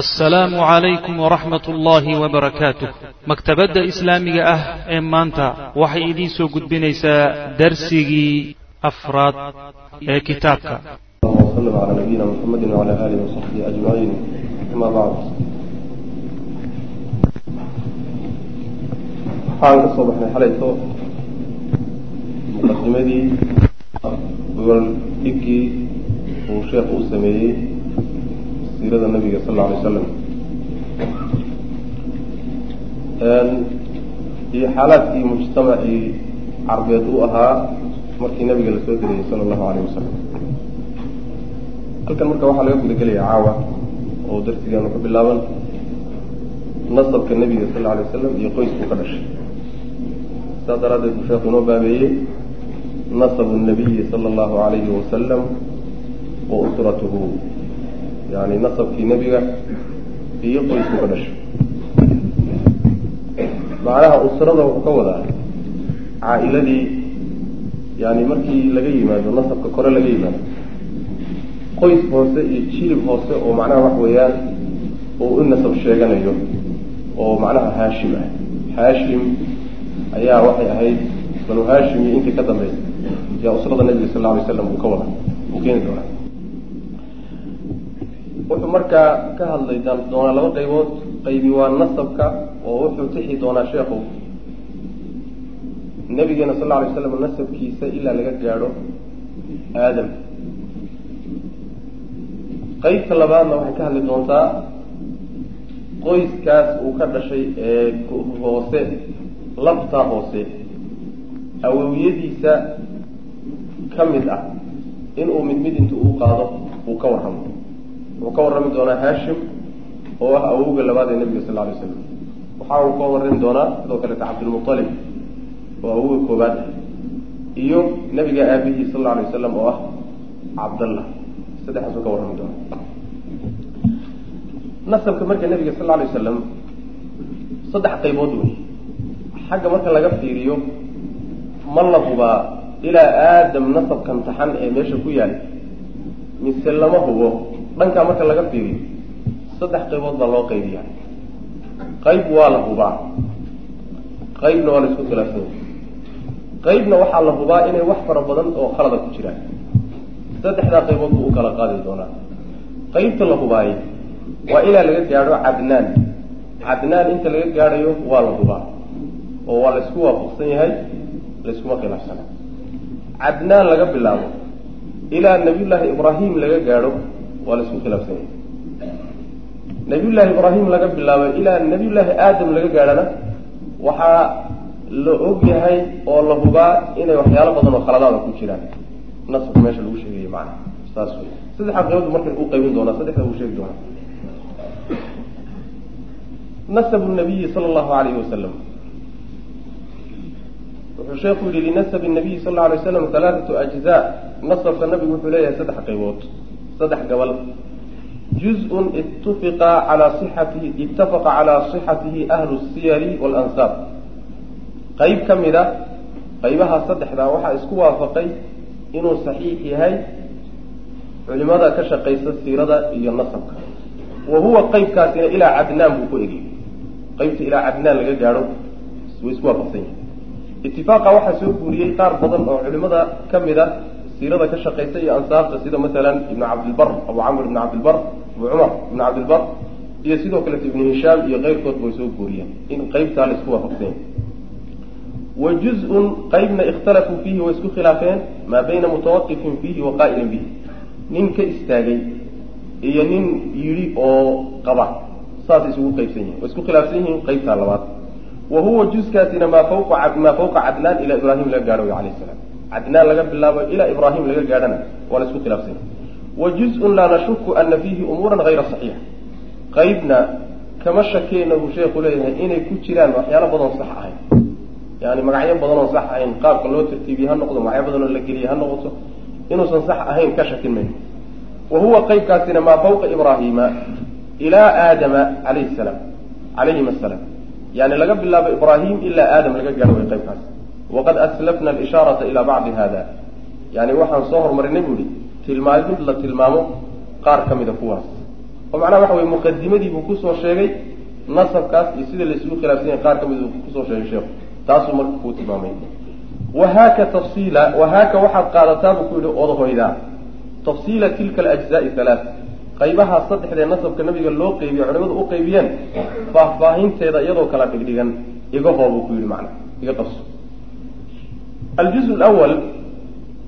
assalaamu calaykum waraxmat ullaahi wabarakaatuh maktabadda islaamiga ah ee maanta waxay idiin soo gudbinaysaa darsigii afraad ee kitaabka. Waxaan ka soo baxnay xalayto muqadimadii gogoldhigii uu sheekhu u sameeyey siirada nabiga sal alay slam iyo xaalaadkii mujtamacii carbeed u ahaa markii nabiga la soo diriyey sala allahu alayh wasalam halkan marka waxaa laga gudagelaya caawa oo darsigaanu ka bilaaban nasabka nebiga sal alay wasalam iyo qoyskuu ka dhashay. Saas daraaddeed buu sheekhu inoo baabeeyey nasabu nabiyi sala allahu alayhi wasalam wa usratuhu yani nasabkii nebiga iyo qoyskuu ka dhashay macnaha usrada wuxuu ka wadaa caa-iladii yani markii laga yimaado nasabka kore laga yimaado qoys hoose iyo jilib hoose oo macnaha wax weeyaan uu u nasab sheeganayo oo macnaha haashim ah haashim ayaa waxay ahayd banu haashim iyo intii ka dambaysa yaa usrada nabiga sal lla alay slam uu ka wada uu keeni doonaa wuxuu markaa ka hadlay doonaa laba qaybood. Qaybi waa nasabka oo wuxuu tixi doonaa sheekhu. Nabigeena sal alay slam nasabkiisa ilaa laga gaadho aadam. Qaybta labaadna waxay ka hadli doontaa qoyskaas uu ka dhashay ee hoose labtaa hoose. Awowyadiisa ka mid ah inuu mid mid inta uu qaado uu ka warramo wuxuu ka warrami doonaa haashim oo ah awowga labaad ee nabiga sal alay slam waxa uu ka warrami doonaa sidoo kaleeta cabdilmualib oo awowga koobaad ah. Iyo nabiga aabihii sal alla alay wasalam oo ah cabdallah. Saddexaasuu ka warrami doona nasabka marka nabiga sal lla alay wasalam saddex qaybood wey. Xagga marka laga fiiriyo ma la hubaa ilaa aadam nasabkan taxan ee meesha ku yaal mise lama hubo dhankaa marka laga fiiriyo saddex qaybood baa loo qaybiya qayb waa la hubaa. Qaybna waa la isku khilaafsanya qaybna waxaa la hubaa inay wax fara badan oo khalada ku jiraan. Saddexdaa qaybood buu u kala qaadi doonaa. Qaybta la hubaayey waa ilaa laga gaadho cadnaan. Cadnaan inta laga gaadhayo waa la hubaa oo waa laysku waafaqsan yahay layskuma khilaafsana. Cadnaan laga bilaabo ilaa nabiyullaahi ibraahim laga gaadho waa laysku khilaafsan. Yahay nabiyullaahi ibraahim laga bilaabo ilaa nabiyullaahi aadam laga gaadhana waxaa la og yahay oo la hubaa inay waxyaalo badan oo khaladaada ku jiraan. Nasabka meesha lagu sheegayo macnaha. Saas wey saddexaa qaybood marka u qaybin doonaa saddexda uu sheegi doonaa nasabu nabiyi sala allahu alayhi wasalam wuxuu sheekhu yihi linasabi nabiyi sal alla alay slam halaathatu ajzaa nasabka nabigu wuxuu leeyahay saddex qaybood saddex gabal. Juz-un itufiqa calaa sixatihi ittafaqa calaa sixatihi ahlu siyari waalansaab qayb ka mid a qaybaha saddexdaa waxaa isku waafaqay inuu saxiix yahay culimada ka shaqaysa siirada iyo nasabka. Wa huwa qaybkaasina ilaa cadnaan buu ku egay. Qaybta ilaa cadnaan laga gaadho way isku waafaqsan yahay itifaaqa waxaa soo guuriyey qaar badan oo culimada ka mid a siirada ka shaqaysa iyo ansaabta sida masalan ibnu cabdilbar abu camr ibn cabdilbar abu cumar ibn cabdilbar iyo sidoo kaleta ibnu hishaam iyo keyrkood bay soo guuriyeen in qaybtaa la isku waafaqsan yahay wa juz-un qaybna ikhtalafuu fiihi way isku khilaafeen maa bayna mutawaqifin fiihi wa qaa'ilin bihi. Nin ka istaagay iyo nin yidhi oo qaba saas isugu qaybsan yihiin way isku khilaafsan yihiin qaybtaa labaad. Wa huwa juskaasina maa fawqa maa fawqa cadnaan ilaa ibraahim laga gaadho alayh salaam cadnaan laga bilaabo ilaa ibraahim laga gaadhana waa la isku khilaafsan yahay wa juz-un laa nashuku ana fiihi umuuran hayra saxiixa qaybna kama shakeyna buu sheekhu leeyahay inay ku jiraan waxyaalo badan sax ahayn yani magacyo badan oo sax ahayn qaabka loo tartiibiye ha noqdo magacyo badan oo la geliye ha noqoto inuusan sax ahayn ka shakin mayno wa huwa qaybkaasina maa fawqa ibraahiima ilaa aadama alayhi salaam calayhim asalaam yani laga bilaabo ibraahim ilaa aadam laga gaadho way qaybkaas waqad aslafna alishaarata ilaa bacdi hada yani waxaan soo horumarinay bu ihi tilmaamid la tilmaamo qaar ka mida kuwaas oo macnaha waxa weye muqadimadii buu ku soo sheegay nasabkaas iyo sida laysugu khilaafsan yahay qaar ka mid uu ku soo sheegay sheekhu taasuu marka kuu tilmaamay wahaaka tafsiila wahaaka waxaad qaadataa buu ku yihi odahoydaa tafsiila tilka alajzaai halaat qaybaha saddexdee nasabka nabiga loo qeybiye culimadu u qeybiyeen faahfaahinteeda iyadoo kala dhigdhigan iga hoobuu ku yihi macna iga qabso aljuz lwal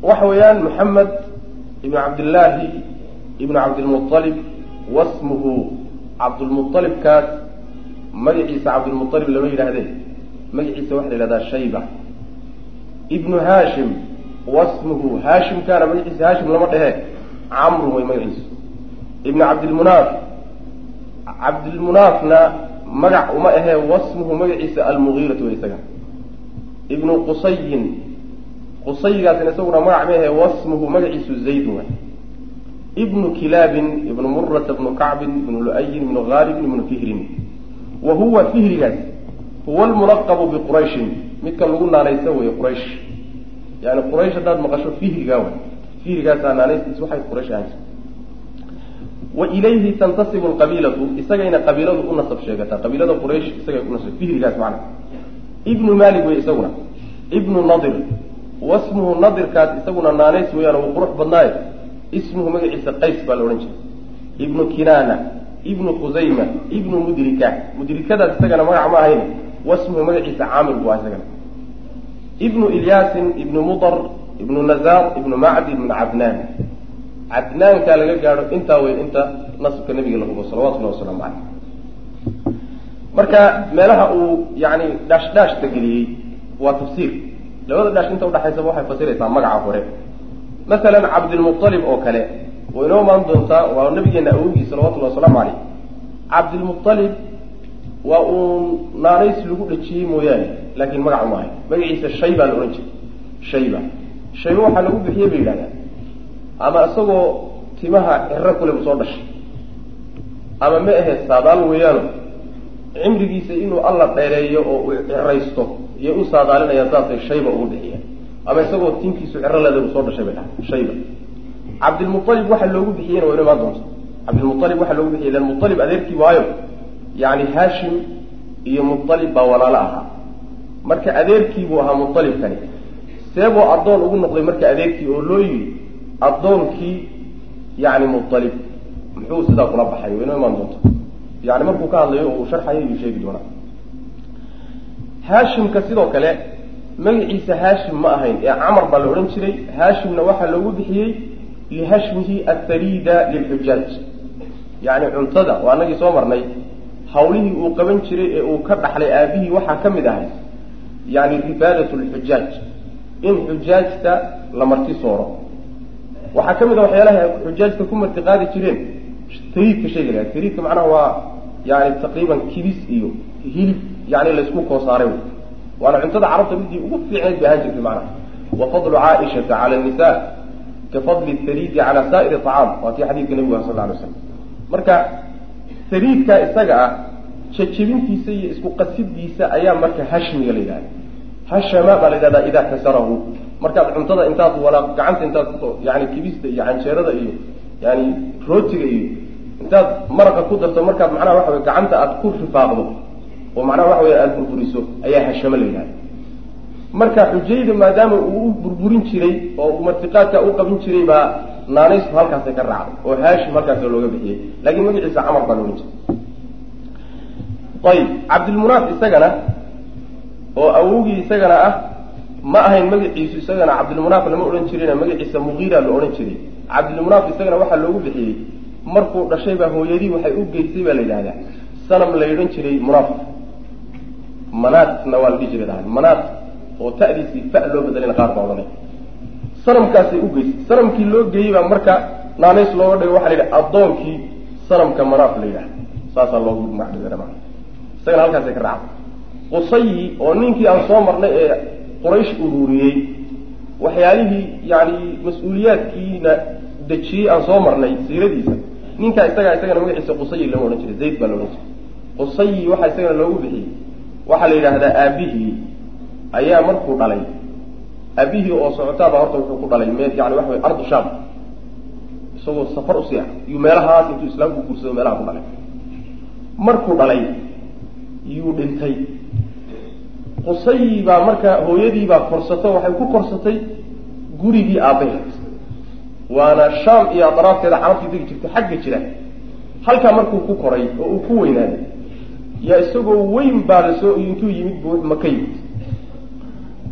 waxa weeyaan maxamed ibnu cabdillaahi ibnu cabdilmualib wasmuhu cabdulmualibkaas magaciisa cabdulmualib lama yidhaahdee magaciisa waxa la yihahdaa shayba ibnu haashim wasmuhu haashimkaana magaciisa haashim lama dhehe camru way magaciisa ibnu cabdilmunaaf cabdilmunaafna magac uma ahee wasmuhu magaciisa almugiiratu way isaga ibnu qusayin qusaygaasina isaguna magac ma ahee wasmuhu magaciisu zaydun waay. Ibnu kilaabin ibnu murata ibnu kacbin ibnu lu-ayin ibnu gaalibin ibnu fihrin. Wa huwa fihrigaas huwa almulaqabu biqurayshin midka lagu naanaysa wey quraysh. Yani quraysh haddaad maqasho fihrigaa way fihrigaasaa naanaystiis waxay quraysh ahan wa ilayhi tantasibu lqabiilatu isagayna qabiiladu u nasab sheegataa. Qabiilada quraysh isagay unasab fihrigaas macna. Ibnu malik wey isaguna. Ibnu nadir wasmuhu nadirkaas isaguna naanays weeyaan uu qurux badnaaye ismuhu magaciisa qays baa la odhan jiray. Ibnu kinaana ibnu khusayma ibnu mudrika. Mudrikadaas isagana magac ma ahayn. Wasmuhu magaciisa caamir bu ah isagana. Ibnu ilyaasin ibnu mudar ibnu nazaar ibnu macdi ibnu cadnaan cadnaankaa laga gaadho intaa wey inta nasabka nabiga la hubo salawatullahi wasalaamu caleyh marka meelaha uu yani dhaash dhaashta geliyey waa tafsiir labada dhaash inta udhaxaysaba waxay fasiraysaa magaca hore. Masalan cabdilmualib oo kale way inoo imaan doontaa waa nabigeena awogii salawatullahi wasalaamu caleyh cabdilmualib waa uun naanays lagu dhajiyey mooyaane laakiin magac uma ahay magaciisa shayba la odhan jiray. Shayba. Shayba waxaa lagu bixiyey bay yidhahdaan. Ama isagoo timaha ciro kule bu soo dhashay. Ama ma ahe saadaal weeyaano. Cimrigiisa inuu alla dheereeyo oo uu ciraysto iyo u saadaalinaya saasay shayba ugu bixiya ama isagoo tinkiisu ciro leeda u soo dhashay bay dhahay shayba. Cabdilmualib waxaa loogu bixiyeyna waa ino imaan doonta cabdilmualib waxaa loogu bixiyey lan mualib adeerkii waayo. Yani haashim iyo mualib baa walaalo ahaa. Marka adeerkii buu ahaa mualibkani seeboo addoon ugu noqday marka adeerkii oo loo yidhi addoonkii yani mualib muxuu sidaa kula baxay? Wa inoo imaan doonta yani markuu ka hadlayo uu sharxayo iyuu sheegi doonaa haashimka sidoo kale magaciisa haashim ma ahayn ee camar baa la odhan jiray. Haashimna waxaa loogu bixiyey lihashmihi atharida lilxujaaj yani cuntada waa anagii soo marnay hawlihii uu qaban jiray ee uu ka dhaxlay aabihii waxaa ka mid ahay. Yani rifaadat lxujaaj in xujaajta la marti sooro. Waxaa ka mid a waxyaalaha xujaajta ku marti qaadi jireen. Tariidka shayga laha tariidka macnaha waa yani taqriiban kibis iyo hilib yani laysku koosaaray waana cuntada carabta midii ugu fiicnayd bay ahaan jirtay macnaha wa fadlu caaishata cala nisa ka fadli tariidi cala saa'iri acaam waa kii xadiidka nabiga sal alay slam marka sariidka isaga ah jajebintiisa iyo isku qasidiisa ayaa marka hashmiga la yidhahda hashama baa la yidhahdaa idaa kasarahu markaad cuntada intaad wala gacanta intaad yani kibista iyo canjeerada iyo yani rootiga iyo intaad maraqa ku darto markaad macnaha waxa wey gacanta aad ku rifaaqdo oo macnaha waxa wey aada burburiso ayaa hashamo la yidhahda. Marka xujayda maadaama uu u burburin jiray oo uu martiqaadka u qabin jiray baa naanaysku halkaasay ka raacday oo haashim halkaasa looga bixiyey. Laakiin magaciisa camar baa loohan jiray ayib cabdilmunaaf isagana oo awowgii isagana ah ma ahayn magaciisu isagana cabdilmunaaf lama odhan jirina magaciisa mugiira la odhan jiray. Cabdilmunaaf isagana waxaa loogu bixiyey markuu dhashay baa hooyadii waxay u geysay baa la yidhahdaa. Sanam la odhan jiray munaaf manaatna waa la dhihi jiray dhahay. Manaat oo ta'diisii fa loo bedelina qaar baa odhanay. Sanamkaasay u geysay. Sanamkii loo geeyey baa marka naanays looga dhigo waxa la yidhaha addoonkii sanamka manaaf la yidhaha saasaa loogu magdhigana maa isagana halkaasay ka raacday. Qusayi oo ninkii aan soo marnay ee quraysh ururiyey waxyaalihii yani mas'uuliyaadkiina dejiyey aan soo marnay siiradiisa ninkaa isagaa isagana magaciisa qusayi lama odhan jiray zayd baa la odhan jiray. Qusayi waxaa isagana loogu bixiyey waxaa la yidhaahdaa aabihii ayaa markuu dhalay. Aabihii oo socotaaba horta wuxuu ku dhalay me yani waxa wey ardu sham isagoo safar u sii ah yuu meelahaas intuu islaamku guursado meelaha ku dhalay. Markuu dhalay yuu dhintay. Qusay baa marka hooyadii baa korsato waxay ku korsatay gurigii aabbaheed waana shaam iyo adaraafteeda carabtii degi jirtay xagga jira. Halkaa markuu ku koray oo uu ku weynaaday yaa isagoo weyn baa la soo intuu yimid buu maka yimid.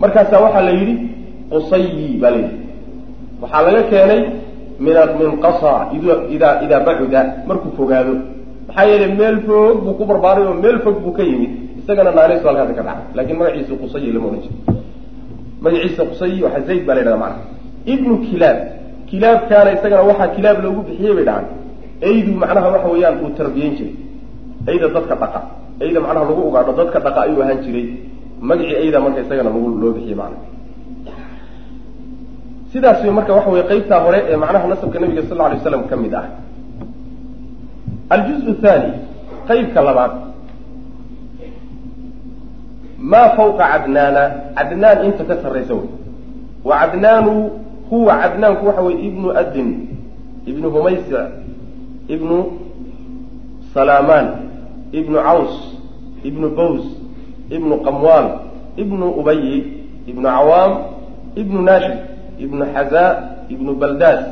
Markaasaa waxaa la yidhi qusayi baa la yidhi. Waxaa laga keenay min min qasa idaa idaa bacuda markuu fogaado maxaa yeelay meel foog buu ku barbaaray oo meel fog buu ka yimid. Isagana naanaysu halkaasi ka dhacay laakiin magaciisa qusayi lama odhan jiro magaciisa qusayi waxaa zayd baa la yidhahda macana ibnu kilaab kilaabkaana isagana waxaa kilaab loogu bixiyey bay dhacan aydu macnaha waxa weeyaan uu tarbiyeyn jiray. Ayda dadka dhaqa ayda macnaha lagu ugaadho dadka dhaqa ayuu ahaan jiray. Magacii ayda marka isagana lagu loo bixiyey macana sidaas marka waxa weye qeybtaa hore ee macnaha nasabka nabiga sal lla alay slam ka mid ah. Aljuzu thani qeybka labaad. Maa fawqa cadnaana cadnaan inta ka sarraysa wey wa cadnaanu huwa cadnaanku waxa weye ibnu adin ibnu humaysic ibnu salaamaan ibnu caws ibnu baws ibnu qamwaal ibnu ubayi ibnu cawaam ibnu naashid ibnu xazaa ibnu baldaas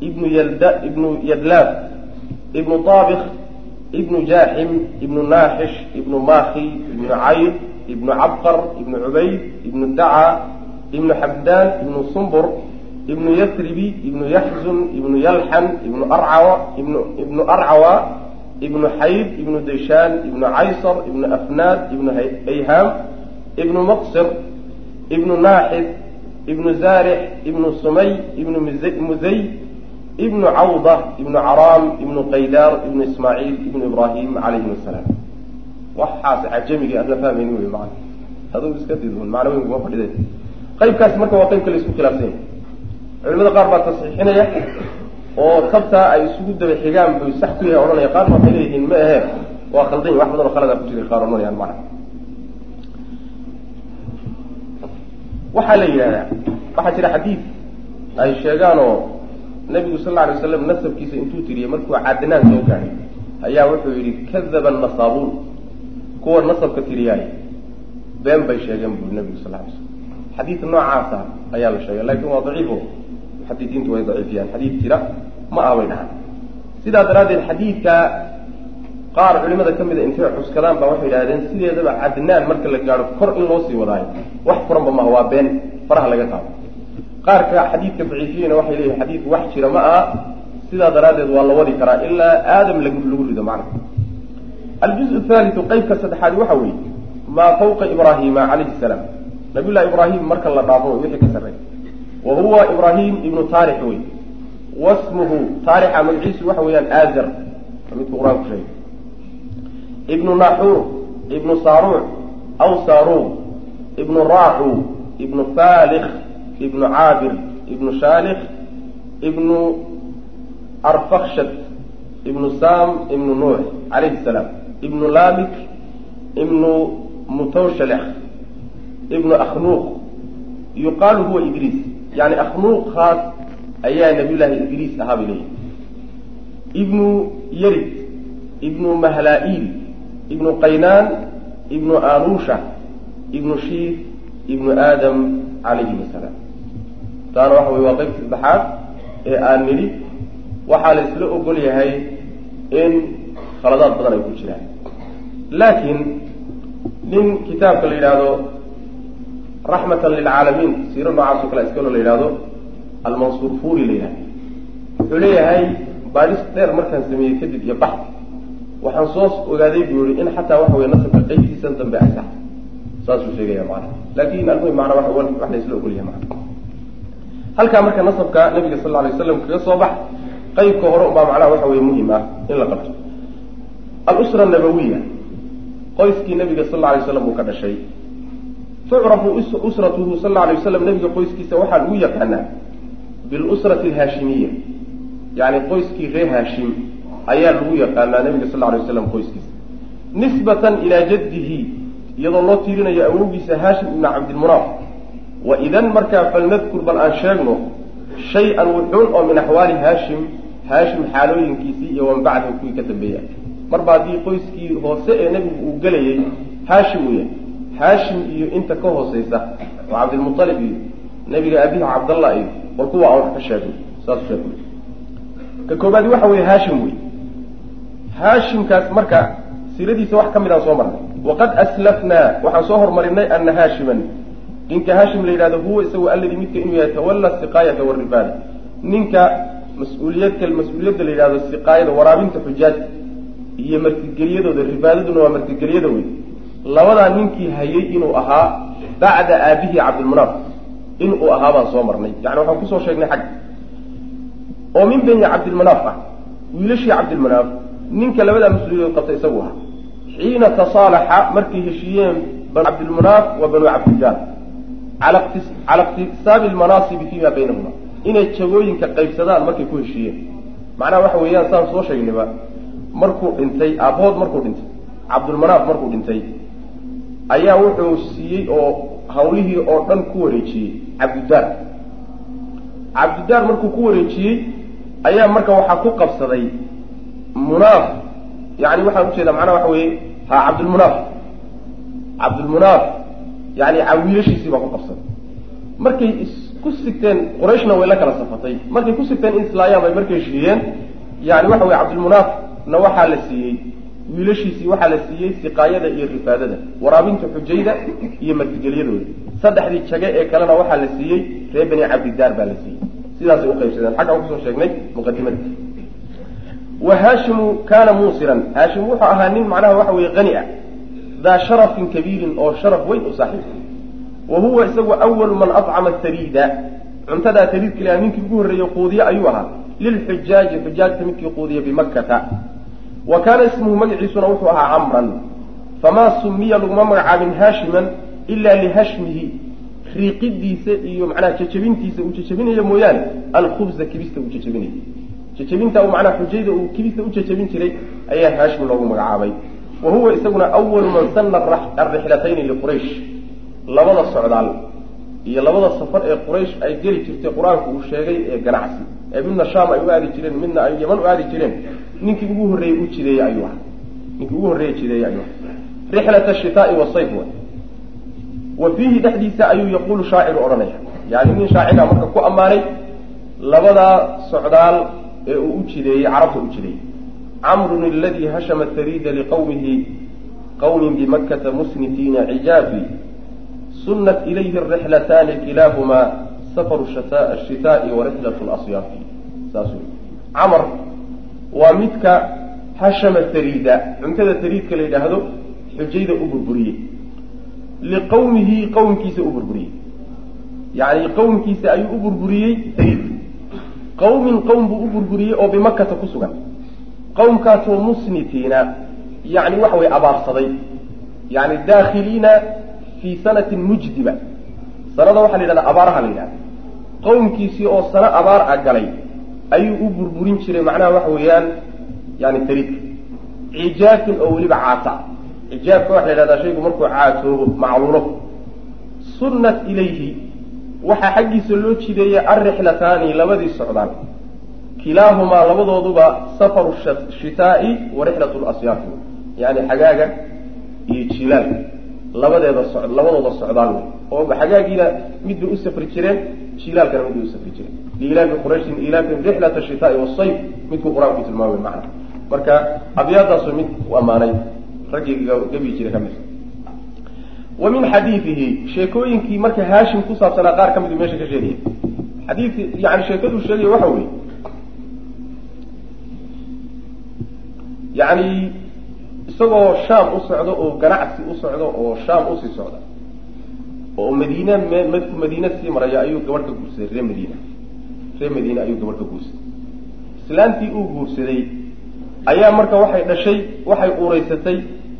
ibnu yalda ibnu yadlaaf ibnu taabik ibnu jaaxim ibnu naaxish ibnu maakhi ibnu cayd ibnu cabqar ibnu cubayd ibnu daca ibnu xabdaan ibnu sumbur ibnu yasribi ibnu yaxzun ibnu yalxan ibnu arcawa ibnu ibnu arcawa ibnu xayd ibnu dayshaan ibnu caysar ibnu afnaad ibnu ayhaam ibnu maqsir ibnu naaxid ibnu zaarix ibnu sumay ibnu muzay ibnu cawda ibnu caraam ibnu qaydaar ibnu ismaaciil ibnu ibraahim calayhim asalaam waxaas cajamigi aad la fahmayni wey maana aduu iska didun macna weyn kuma fadhide qaybkaasi marka waa qaybka la isku culimada qaar baa tasxiixinaya oo kabtaa ay isugu daba xigaan buu sax ku yahay odhanaya qaarna waxay leeyihiin ma ahe waa khaldan wax badan khaladaa ku jiray qaar odhanayaan macna waxaa la yidhahdaa waxaa jira xadiid ay sheegaan oo nabigu sal lla alay waslam nasabkiisa intuu tiriyey markuu cadnaan soo gaadhay ayaa wuxuu yidhi kadaba nasaabuun kuwa nasabka tiriyaay been bay sheegeen bui nabigu sal ly slam xadiid noocaasa ayaa la sheegay laakiin waa daciifo muxadidiintu way daciifiyaan. Xadiid jira ma ah bay dhahaan sidaa daraaddeed xadiidka qaar culimada ka mida intay cuskadaan baa waxay yidhahdeen sideedaba cadnaan marka la gaadho kor in loo sii wadaayo. Wax furanba maha waa been faraha laga qaado qaarka xadiidka daciifiyeyna waxay leeyihiin xadiid wax jira ma aha. Sidaa daraaddeed waa la wadi karaa ilaa aadam lag lagu rido macna aljuzu thalitu qeybka saddexaad waxa weeye maa fawqa ibraahima calayhi salaam. Nabiy llahi ibraahim marka la dhaafo wixii ka sarreey wa huwa ibraahim ibnu taarix wey wasmuhu taarixa magaciisu waxa weeyaan aazar midku qur'aanku sheegay ibnu naxuur ibnu saaruuc aw saaruuq ibnu raacu ibnu faalikh ibnu caabir ibnu shaalikh ibnu arfakshad ibnu sam ibnu nuux calayhi salaam ibnu laamik ibnu mutawshalekh ibnu akhnuuq yuqaalu huwa idriis yani akhnuuqkaas ayaa nabiyullaahi idriis ahaa bay leeyihi ibnu yarid ibnu mahlaa'iil ibnu qaynaan ibnu anusha ibnu shiif ibnu aadam calayhim asalaam taana waxa wey waa qaybta saddexaad ee aan nidhi. Waxaa la isla ogol yahay in khaladaad badan ay ku jiraan. Laakiin nin kitaabka la yidhaahdo raxmatan lilcaalamiin. Siiro noocaas o kale iskalo la yidhahdo almansuur furi la yidhahdo wuxuu leeyahay baadhis dheer markaan sameeyey kadib iyo bax. Waxaan soo ogaaday buu yihi in xataa waxa wey nasabka qeybtiisan dambe ay sax saasuu sheegaya macana laakin almuhim macna wa wax la isla ogolyahay macana halkaa marka nasabka nabiga sal alay waslam kaga soo bax qeybka hore unbaa macnaha waxa weye muhiim ah in la qabto alusra nabawiya qoyskii nabiga sal alay slam uu ka dhashay tucrafu usratuhu sal alla alay waslam nabiga qoyskiisa waxaa lagu yaqaanaa bilusrati alhaashimiya yani qoyskii reer haashim ayaa lagu yaqaanaa nabiga sal lla alay waslam qoyskiisa. Nisbatan ilaa jaddihi iyadoo loo tiirinayo awowgiisa haashim ibna cabdilmunaaf wa idan markaa falnadkur bal aan sheegno shay-an wuxuun oo min axwaali haashim haashim xaalooyinkiisii iyo wan kuwii ka dambeeya. Marba haddii qoyskii hoose ee nebigu uu gelayay haashim yahay haashim iyo inta ka hooseysa oo cabdilmualib iyo nebiga aabihi cabdallah iyo war kuwa aan wax ka sheegay saas ka koobaadi waxa weeye haashim wey haashimkaas marka siiradiisa wax ka mid aan soo marnay. Waqad aslafnaa waxaan soo hormarinay ana haashiman. Ninka haashim la yidhahdo huwa isagu alladii midka inuu yahay tawalla siqaayata waribaada ninka mas'uuliyadka mas'uuliyadda la yidhahdo siqaayada waraabinta xujaajta iyo martigelyadooda ribaadaduna waa martigelyada wey labadaa ninkii hayay inuu ahaa bacda aabihi cabdilmunaaf inuu ahaa baan soo marnay. Yani waxaan ku soo sheegnay xagga oo min beni cabdilmunaaf ah wiilashii cabdilmunaaf ninka labadaa mas'uuliyadood qabta isagu ahaa. Xiina tasaalaxa markay heshiiyeen banu cabdilmunaaf wa banu cabdijaal. Cala iqtisaabi lmanaasibi fiima baynahuma. Inay jagooyinka qaybsadaan markay ku heshiiyeen. Macnaha waxa weeyaan saan soo sheegnayba markuu dhintay aabbahood markuu dhintay cabdulmanaaf markuu dhintay ayaa wuxuu siiyey oo hawlihii oo dhan ku wareejiyey cabdidaar. Cabdidaar markuu ku wareejiyey ayaa marka waxaa ku qabsaday munaaf. Yani waxaan u jeedaa macnaha waxa weeye ha cabdulmunaaf cabdulmunaaf yani wiilashiisii baa ku qabsaday. Markay ku sigteen qurayshna way la kala safatay. Markay ku sigteen in islaayaan bay markay heshiiyeen yani waxa weye cabdulmunaafna waxaa la siiyey wiilashiisii waxaa la siiyey siqaayada iyo rifaadada waraabinta xujayda iyo martigelyadooda saddexdii jage ee kalena waxaa la siiyey reer beni cabdidaar baa la siiyey. Sidaasay uqaybsadeen xagga aan ku soo sheegnay muqadimada wa haashimu kaana muusiran. Haashim wuxuu ahaa nin macnaha waxa weye hani ah. Daa sharafin kabiirin oo sharaf weyn u saaxiib. Wa huwa isagu awalu man acama tariida cuntadaa tariidka ilaha ninkii ugu horreeyey quudiye ayuu ahaa. Lilxujaaji xujaajta midkii quudiya bimakkata wa kaana ismuhu magaciisuna wuxuu ahaa camran famaa sumiya laguma magacaabin haashiman ilaa lihashmihi riiqidiisa iyo macnaha jajabintiisa uu jajabinayo mooyaane alkhubza kibista uu jajabinayo jajabinta uu macnaha xujayda uu kibista u jajabin jiray ayaa haashim loogu magacaabay. Wa huwa isaguna awalu man sana alrixlatayni liquraysh labada socdaal iyo labada safar ee quraysh ay geli jirtay qur'aanku uu sheegay ee ganacsi. Ee midna shaam ay u aadi jireen midna ay yaman u aadi jireen ninkii ugu horreeyey u jideeyey ayuu aha ninkii ugu horreeyey jideeyey ayuu aha rixlat ashitaai wasayf wa. Wa fiihi dhexdiisa ayuu yaquulu shaaciru odhanaya. Yani nin shaacira marka ku ammaanay labadaa socdaal ee uu u jideeyey carabta u jideeyey camrun aladii hashama tariida liqawmihi qawmin bimakkata musnitiina cijaafi sunat ilayhi arixlataani kilaahumaa safaru ashitaai wa rixlat lasyaafi saas camar waa midka hashama tariida cuntada tariidka la yidhaahdo xujayda u burburiyey. Liqawmihi qowmkiisa u burburiyey. Yani qowmkiisa ayuu u burburiyey tariid qawmin qowm buu u burburiyey oo bimakata ku sugan. Qowmkaasoo musnitiina yani waxa weye abaarsaday. Yani daakhiliina fii sanatin mujdiba. Sanada waxaa la yidhahdaa abaaraha la yidhahda qowmkiisii oo sano abaar a galay ayuu u burburin jiray macnaha waxa weeyaan yani tariidka cijaafin oo weliba caata. Cijaafka waxa la yidhahdaa shaygu markuu caatoobo macluulo. Sunnat ilayhi waxaa xaggiisa loo jideeyey alrixlataani labadii socdaal kilaahumaa labadooduba safaru shitaai wa rixlat lasyaafi yani xagaaga iyo jilaalka labadeeda so labadooda socdaal oo xagaagiina mid bay u safri jireen jilaalkana mid bay u safri jireen liilaafi qurayshin ilaafihim rixlat ashitaai wasayf midkuu qur'aanku tilmaamay macna. Marka abyaadaasu mid u ammaanay raggii gabi jiray ka mid. Wa min xadiidihi sheekooyinkii marka haashim ku saabsanaa qaar ka midu meesha ka sheegaya xadiidki yani sheekaduu sheegaya waxa weeye. Yani isagoo shaam u socdo oo ganacsi u socdo oo shaam u sii socda oo madiine mmadku madiine sii maraya ayuu gabadh ka guursaday reer madiina reer madiine ayuu gabadh ka guursaday islaantii uu guursaday ayaa marka waxay dhashay waxay uuraysatay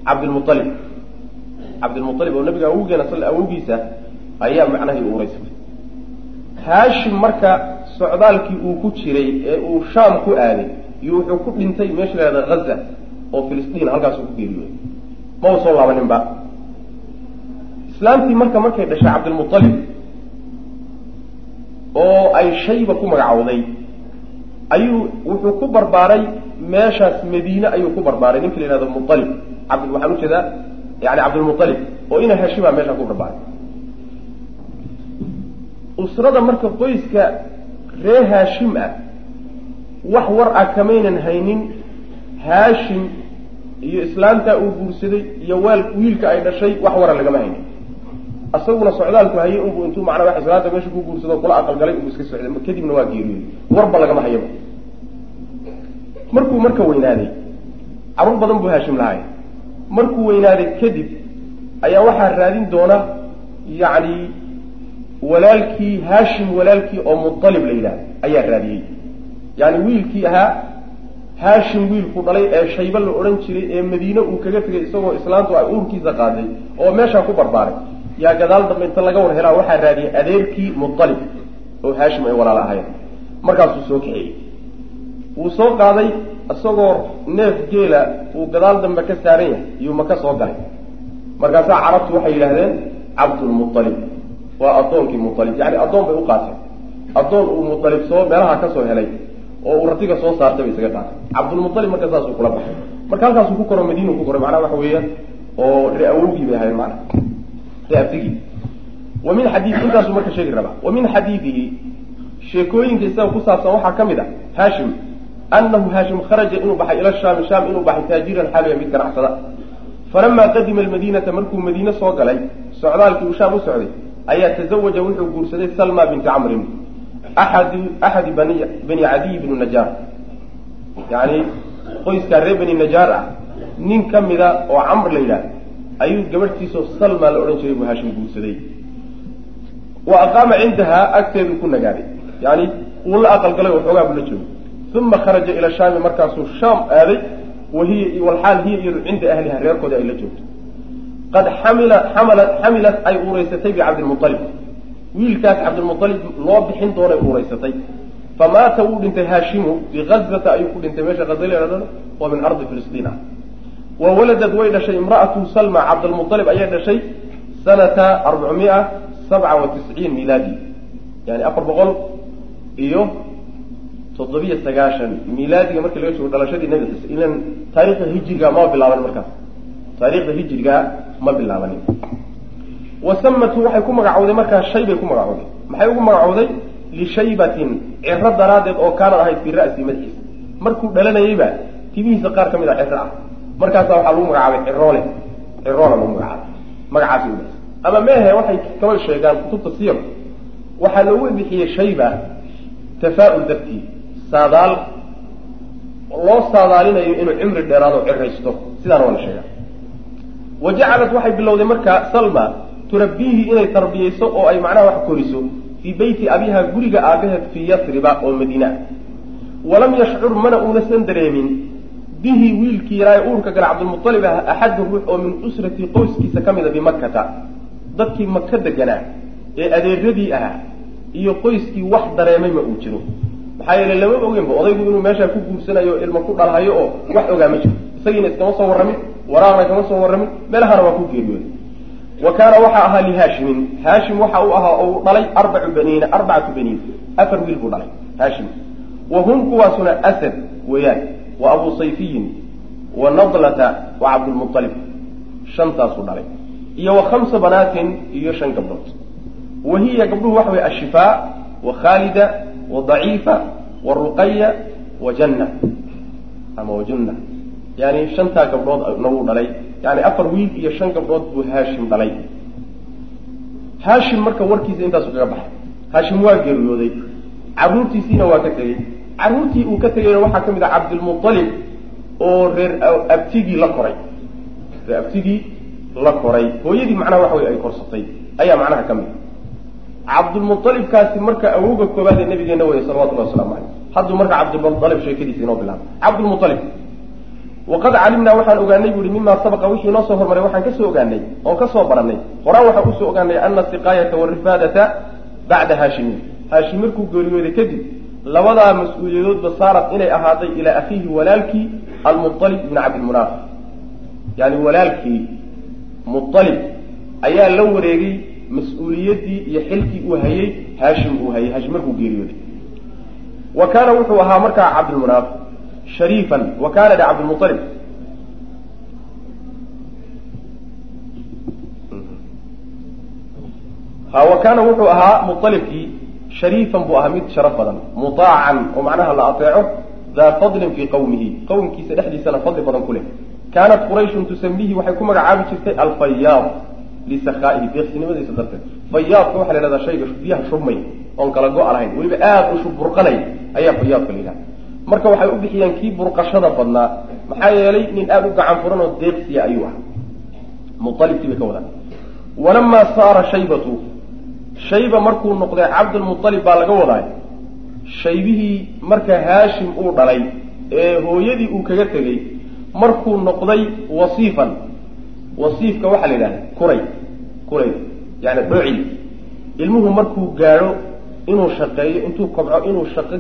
cabdilmualib cabdilmualib oo nabiga awowgeena sal awowgiisa ayaa macnahii uuraysatay. Haashim marka socdaalkii uu ku jiray ee uu shaam ku aaday iyo wuxuu ku dhintay meesha la yahada haza oo filistiin halkaasuu ku geeriyooday. Ma u soo laabaninba islaamtii marka markay dhashay cabdilmualib oo ay shayba ku magacowday. Ayuu wuxuu ku barbaaray meeshaas madiine ayuu ku barbaaray. Ninka la yihahdo mualib abd waxaan u jeedaa yani cabdilmualib oo ina hashima meeshaa ku barbaaray. Usrada marka qoyska ree haashim ah wax war ah kamaynan haynin haashim iyo islaamtaa uu guursaday iyo waal wiilka ay dhashay wax wara lagama haynin isaguna socdaalku hayay unbu intuu macnaa wax islaanta meesha ku guursado kula aqalgalay unbu iska socday kadibna waa geeriyooday warba lagama hayaba. Markuu marka weynaaday carruur badan buu haashim lahay markuu weynaaday kadib ayaa waxaa raadin doona yacni walaalkii haashim walaalkii oo mualib la yidhahda ayaa raadiyey. Yani wiilkii ahaa haashim wiilku dhalay ee shaybe la odhan jiray ee madiine uu kaga tegay isagoo islaantu ay uurkiisa qaaday oo meeshaa ku barbaaray yaa gadaal dambe inta laga war helaa waxaa raadiyay adeerkii mualib oo haashim ay walaal ahayen markaasuu soo kaxeeyey wuu soo qaaday isagoo neef geela uu gadaal dambe ka saaran yahay iyuu maka soo galay. Markaasaa carabtu waxay yidhaahdeen cabdulmualib waa addoonkii mualib yani addoon bay u qaateen addoon uu mualib soo meelaha ka soo helay oo uu ratiga soo saartay bay isaga qaatay cabdulmualib marka saasuu kula baxay. Marka halkaasuu ku koro madiinu ku koray macnaha waxa weeyaan oo awowgii bay ahayen mana abtigii wa min xadii intaasuu marka sheegi rabaa wa min xadiidihi sheekooyinka isaga ku saabsan waxaa ka mid a haashim anahu haashim kharaja inuu baxay ila shaami shaam inuu baxay taajiran xaaliya mid ganacsada. Falamaa qadima almadiinata markuu madiine soo galay socdaalkii uu shaam u socday ayaa tazawaja wuxuu guursaday salma binti camrin axadi axadi bani bani cadiy bnu najaar. Yani qoyskaa reer bani najaar ah nin ka mida oo camr la yidhaah ayuu gabadhtiisao salma la odhan jiray buu haashim guursaday. Wa aqaama cindahaa agteeduu ku nagaaday. Yani wuu la aqalgalay oo xoogaa buu la joogay. Uma kharaja ila shaami markaasuu shaam aaday wahiya walxaal hiya iyadu cinda ahliha reerkooda ay la joogto qad xamila xamala xamilat ay uuraysatay bicabdilmualib wiilkaas cabdilmualib loo bixin doonay uuraysatay. Famaata wuu dhintay haashimu bigazata ayuu ku dhintay. Meesha hazal oo min ardi filistiin. ah wa waladad way dhashay imra'atu salma cabdilmualib ayay dhashay sanata arbacmia sabca wa tisciin milaadi. Yani afar boqol iyo toddobiyo sagaashan milaadiga markii laga joogo dhalashadii nabi ciise ilan taarikhda hijiriga ma bilaaban markaas taarikhda hijiriga ma bilaabanin wasamatu waxay ku magacowday markaa shay bay ku magacowday. Maxay ugu magacowday? Lishaybatin ciro daraaddeed oo kaanad ahayd fii ra'si madaxiisa markuu dhalanayeyba timihiisa qaar ka mid a ciro ah markaasaa waxaa lagu magacaabay ciroole. Ciroole lagu magacaabay. Magacaasi udas ama meehe waxay kaba sheegaan kutubta siyar waxaa loogu bixiyey shayba tafaa-ul dartii saadaal. Loo saadaalinayo inuu cimri dheeraado ciraysto sidaana waa la sheegaa. Wa jacalat waxay bilowday markaa salma turabbiihi inay tarbiyeyso oo ay macnaha wax koriso fii beyti abiha guriga aabaheed fii yasriba oo madiina. Walam yashcur mana uunasan dareemin bihi wiilkii yaraa ee uurka gala cabdilmualib ah axadun ruux oo min usrati qoyskiisa ka mida bimakkata. Dadkii maka deganaa ee adeeradii ahaa iyo qoyskii wax dareemay ma uu jiro. Maxaa yeele lama ogenba odaygu inuu meeshaa ku guursanayo ilmo ku dhalhayo oo wax ogaa ma jiro. Isagiina iskama soo warramin waraaqna kama soo warramin meelahana waa ku geeriyooday. Wa kaana waxaa ahaa lihaashimin haashim waxa uu ahaa oo uu dhalay arbacu baniina arbacatu baniin afar wiil buu dhalay haashim. Wa hum kuwaasuna asad weeyaan wa abu sayfiyin wa nadlata wa cabdulmualib shantaasuu dhalay. Iyo wa khamsa banaatin iyo shan gabdhood. Wa hiya gabdhuhu waxa weye ashifaa wa khaalida wa daciifa wa ruqaya wa janna. Ama wa junna yani shantaa gabdhood na wuu dhalay. Yani afar wiil iyo shan gabdhood buu haashim dhalay. Haashim marka warkiisa intaasu kaga baxay. Haashim waa geeriyooday. Carruurtiisiina waa ka tegey carruurtii uu ka tegayna waxaa ka mid ah cabdilmualib oo reer abtigii la koray. Reer abtigii la koray. Hooyadii macnaha waxa wey ay korsatay. Ayaa macnaha ka mid cabdulmualibkaasi marka awowga koobaad ee nabigeena weye salawatullahi waslamu caleyh hadduu marka cabdilmualib sheekadiisa inoo bilaabay cabdulmualib waqad calimnaa waxaan ogaanay bu uhi mima sabaqa wixii noo soo hormaray waxaan ka soo ogaanay oo ka soo baranay horaan waxaan u soo ogaanay ana siqaayata warifaadata bacda haashimin haashim markuu geeriyooday kadib labadaa mas'uuliyadoodba saarat inay ahaaday ilaa akhiihi walaalkii almualib ibni cabdilmunaaf yani walaalkii mualib ayaa la wareegay mas'uuliyaddii iyo xilkii uu hayey haashim uu hayay haashim markuu geeriyooday. Wa kaana wuxuu ahaa markaa cabdilmunaaf shariifan wa kaana de cabdilmualib ha wa kaana wuxuu ahaa mualibkii shariifan buu ahaa mid sharaf badan mutaacan oo macnaha la ateeco daa fadlin fii qawmihi qowmkiisa dhexdiisana fadli badan ku leh. Kaanat qurayshun tusamiihi waxay ku magacaabi jirtay alfayaad lisakhaaihi deeqsinimadiisa darteed. Fayaadka waxaa la yhahdaa shayga biyaha shubmay oon kala go- lahayn. Weliba aada u shub burqanay ayaa fayaadka la yidhaha marka waxay u bixiyeen kii burqashada badnaa maxaa yeelay nin aada u gacan furan oo deeqsiya ayuu ah mualibkii bay ka wadaan. Walamaa saara shaybatu shayba markuu noqday cabdulmualib baa laga wadaay shaybihii marka haashim uu dhalay ee hooyadii uu kaga tegey markuu noqday wasiifan. Wasiifka waxaa la yidhahda kuray. Kuray yani dhoocil ilmuhu markuu gaadho inuu shaqeeyo intuu kobco inuu shaqo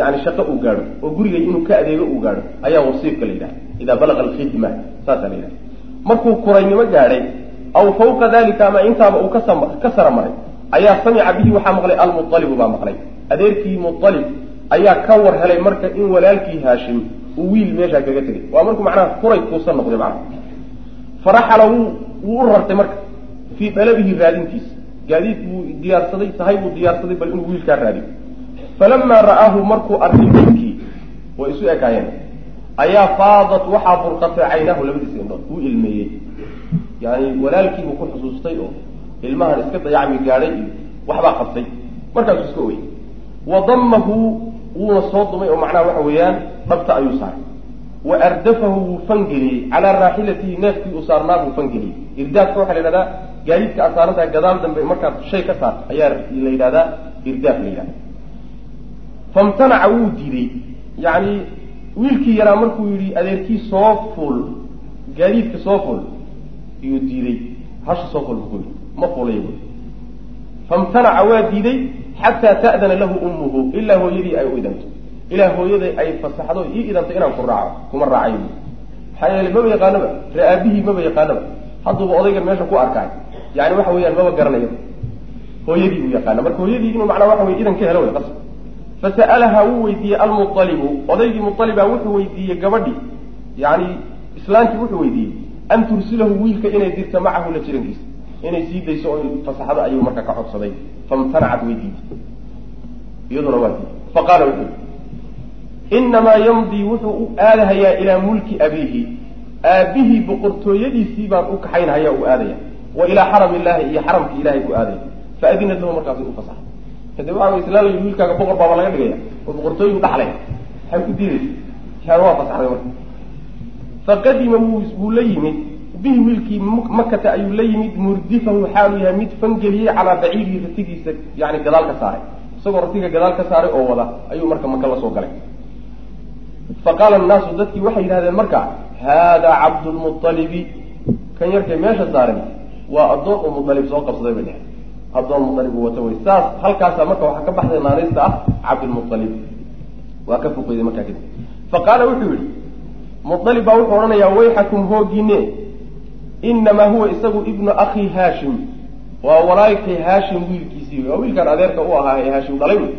yani shaqo uu gaadho oo guriga inuu ka adeego uu gaadho ayaa wasiifka la yidhaha idaa balaqa alkhidma saasaa la yidhaha markuu kuraynimo gaadhay aw fawqa dalika ama intaaba uu kasam ka sara maray ayaa samica bihi waxaa maqlay almualibu baa maqlay. Adeerkii mualib ayaa ka war helay marka in walaalkii haashim uu wiil meeshaa kaga tegay. Waa markuu macnaha kuray kuusan noqday macnaha. Faraxala wuu wuu u rartay marka fii dalabihi raadintiisa gaadiid buu diyaarsaday sahay buu diyaarsaday bal inuu wiilkaa raadiyo. Falamaa ra'aahu markuu arkay wiilkii way isu ekaayeen. Ayaa faadat waxaa burqatay caynaahu labadiisa indhood wuu ilmeeyey. Yani walaalkiibuu ku xusuustay oo ilmahan iska dayacmi gaadhay iyo waxbaa qabtay. Markaasuu iska oyey wadamahu wuuna soo dumay oo macnaha waxa weeyaan dhabta ayuu saaray. Wa ardafahu wuu fangeliyey. Calaa raaxilatihi neefkii uu saarnaa buu fangeliyey. Irdaafka waxaa la yidhahdaa gaadiidka aad gadaal dambe markaad shay ka saarto ayaa la yidhahdaa irdaaf la yidhahda famtanaca wuu diiday yacni wiilkii yaraa markuu yidhi adeerkii soo fuul gaadiidka soo fuul iyuu diiday hasha soo fuul buu ku yidhi ma fuulay famtanaca waa diiday xataa ta'dana lahu ummuhu. Ilaa hooyadii ay u idanto. Ilaa hooyaday ay fasaxdo. Ii idanta inaan ku raaco kuma raacayo maxaa yeele maba yaqaanaba. Ree aabihii maba yaqaanaba. Hadduuba odaygan meesha ku arkaay. Yani waxa weeyaan maba garanayo. Hooyadii buu yaqaana. Marka hooyadii inuu macnaa waxa weye idan ka helo way qasab fasa'alaha wuu weydiiyey almualibu odaygii mualiba wuxuu weydiiyey gabadhii yani islaantii wuxuu weydiiyey. An tursilahu wiilka inay dirto macahu la jirankiisa inay sii dayso oo fasaxdo ayuu marka ka codsaday. Famtanacat way diiday iyaduna waa diiday faqaala wuxuu inamaa yamdii wuxuu u aadahayaa ilaa mulki abiihi. Aabihii boqortooyadiisii baan u kaxaynhayaa u aadaya. Wa ilaa xaram illaahi iyo xaramki ilahay u aadaya. Faadinat lahu markaas u fasaxay. Hade waxa way islaan layi wiilkaaga boqor baaba laga dhigaya. Oo boqortooyin dhaxlay. Maxay ku diidaysa yaani waa fasaxday marka. Faqadima wuu la yimid bihi wiilkii makata ayuu la yimid murdifahu xaalu yahay mid fangeliyey calaa baciirihi ratigiisa yani gadaal ka saaray. Isagoo ratiga gadaal ka saaray oo wada ayuu marka maka la soo galay. Faqaala annaasu dadkii waxay yidhahdeen marka haadaa cabdulmualibi kan yarkay meesha saaran waa addoon u mualib soo qabsaday bay dheheen addoon mualib uu wata wey saas halkaasa marka waxaa ka baxday naanaysta ah cabdilmualib waa ka foqeyday markaa kadib. Faqaala wuxuu yihi mualib baa wuxuu odhanayaa wayxakum hoogiine inamaa huwa isagu ibnu akhi haashim waa walaalkay haashim wiilkiisii waa wiilkaan adeerka u ahaa ee haashim dhalay wey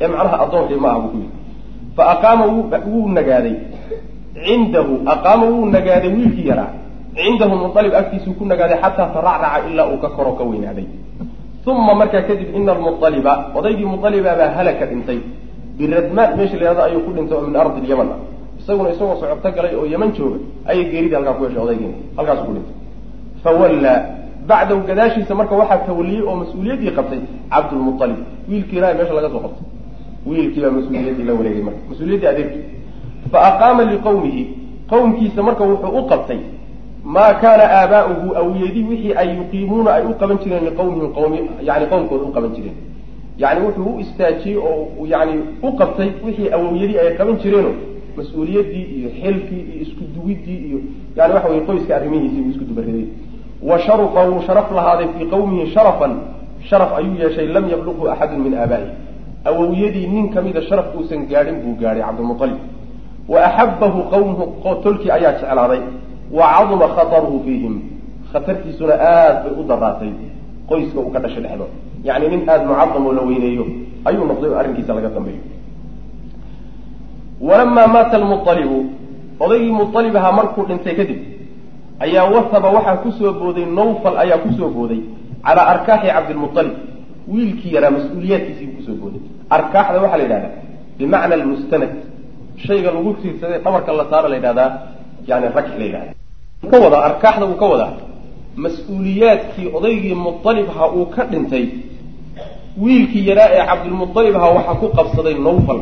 ee macnaha addoonkay ma buu ku yidhi fa aqaama wuu nagaaday cindahu aqaama wuu nagaaday wiilkii yaraa cindahu mualib agtiisuu ku nagaaday xataa taracraca ilaa uu ka koro ka weynaaday uma markaa kadib ina almualiba odaygii mualiba baa halaka dhintay biradmaan meesha la yhahdo ayuu ku dhintay oo min ardi lyaman ah isaguna isagoo socodto galay oo yaman jooga ayay geeridii halkaa ku heshay odaygiina halkaasu ku dhintay fawallaa bacdahu gadaashiisa marka waxaa tawaliyey oo mas'uuliyaddii qabtay cabdulmualib wiilkii ilaahay meesha laga soo qabtay. Wiilkii baa mas'uuliyaddii la wareegay marka. Mas'uuliyaddii adeerkii fa aqaama liqawmihi. Qowmkiisa marka wuxuu u qabtay maa kaana aabaa'uhu awiyadii wixii ay yuqiimuuna ay u qaban jireen liqawmihim qawmi yani qowmkooda u qaban jireen. Yani wuxuu u istaajiyey oo yani u qabtay wixii awowyadii ay qaban jireeno. Mas'uuliyaddii iyo xilkii iyo isku duwiddii iyo yani waxa weye qoyska arrimihiisii uu isku dubariday wa sharufa wuu sharaf lahaaday fii qawmihi sharafan sharaf ayuu yeeshay lam yabluqhu axadun min aabaa'ihi. Awowyadii nin kamida sharaf uusan gaadhin buu gaadhay cabdilmualib wa axabahu qawmuhu tolkii ayaa jeclaaday. Wa caduma khataruhu fiihim. Khatartiisuna aad bay u daraatay qoyska uu ka dhashay dhexdood yacni nin aada mucadam oo la weyneeyo ayuu noqday oo arrinkiisa laga dambeeyo walamaa maata almualibu odaygii mualib ahaa markuu dhintay kadib ayaa wasaba waxaa ku soo booday nawfal ayaa ku soo booday calaa arkaaxi cabdilmualib wiilkii yaraa mas'uuliyaadkiisii ku soo booday. Arkaaxda waxaa la yidhahdaa bimacna almustanad shayga lagu tiirsaday dhabarka la saaro la yidhahdaa yani ragx la yidhahda ka wadaa arkaaxda uu ka wadaa. Mas'uuliyaadkii odaygii mualib ahaa uu ka dhintay. Wiilkii yaraa ee cabdilmualib ahaa waxaa ku qabsaday nawfal.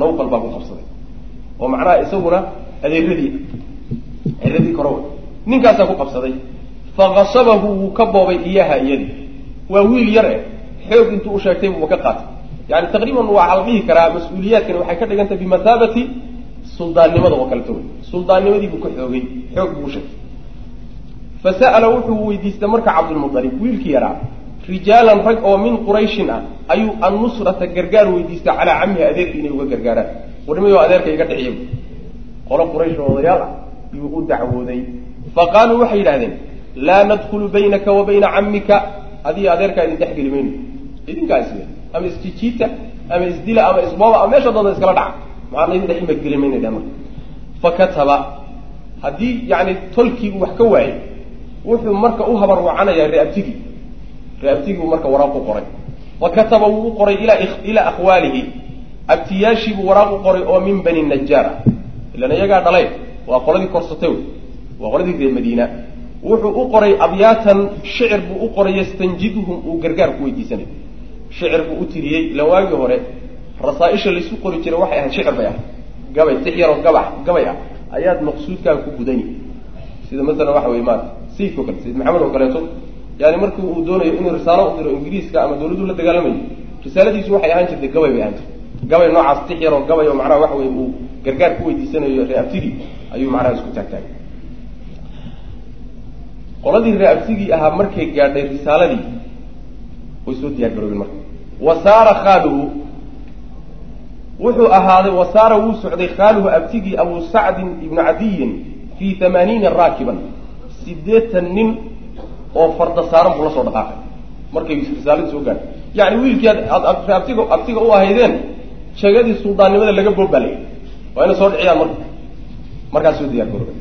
Nawfal baa ku qabsaday. Oo macnaha isaguna adeeradii adeeradii korow ninkaasaa ku qabsaday. Fakasabahu wuu ka boobay iyaha iyadii. Waa wiil yar eh xoog intuu u sheegtay ka qaatay. Yani taqriiban waxaa la dhihi karaa mas'uuliyaadkani waxay ka dhigan tahay bimathaabati suldaannimada oo kaleto wey suldaannimadii buu ka xoogay xoog buu u sheegtay. Fa sa'ala wuxuu weydiistay marka cabdulmualib wiilkii yaraa rijaalan rag oo min qurayshin ah ayuu annusrata gargaar weydiistay calaa camihi adeerkii inay uga gargaaraan. Warnimayo adeerka iga dhiciya qolo quraysh oo ah yuu u dacwooday. Fa qaaluu waxay yidhahdeen laa nadkhulu baynaka wa bayna camika adiga adeerkaa idin dhex geli mayno idinkaa isle ama isjijiita ama isdila ama isbooba ama meesha dooda iskala dhaca. Maxaana idin dhex imageli mayna dheh marka fa kataba haddii yani tolkii uu wax ka waayay wuxuu marka u habarwacanayaa reabtigii reabtigii buu marka waraaq u qoray. Wa kataba wuu u qoray ilaa akhwaalihi. Abtiyaashiibuu waraaq u qoray oo min bani najaar ah ilan iyagaa dhalay waa qoladii korsatay wey waa qoladii reer madiina. Wuxuu u qoray abyaatan shicir buu u qoray yastanjiduhum uu gargaar ku weydiisanayo shicir buu u tiriyey ilan waagii hore. Rasaaisha laysu qori jiray waxay ahayd shicir bay ahayd gabay six yaroo gabax gabay ah. Ayaad maqsuudkaaga ku gudani sida masalan waxa wey maata sayidka o kale sayid maxamed oo kaleeto. Yani markii uu doonayo inuu risaalo u diro ingiriiska ama dawladdu la dagaalamayo risaaladiisu waxay ahaan jirtay gabay bay ahaan jirtay. Gabay noocaas tix gabay oo macnaha waxa weye uu gargaar ku weydiisanayo reeabtigii ayuu macnaha isku taagtaagay qoladii reeabtigii ahaa markay gaadhay risaaladii way soo diyaar garoobeen marka. Wa saara khaaluhu wuxuu ahaaday wa saara wuu socday khaaluhu abtigii abu sacdin ibnu cadiyin fii hamaaniina raakiban siddeetan nin oo farda saaran buu la soo dhaqaaqay. Markay risaaladii soo gaadhay. Yani wiilkii ad abtiga u ahaydeen sheegadii suldaannimada laga boobaalay waa inay soo dhiciyaan marka markaas soo diyaar garoobe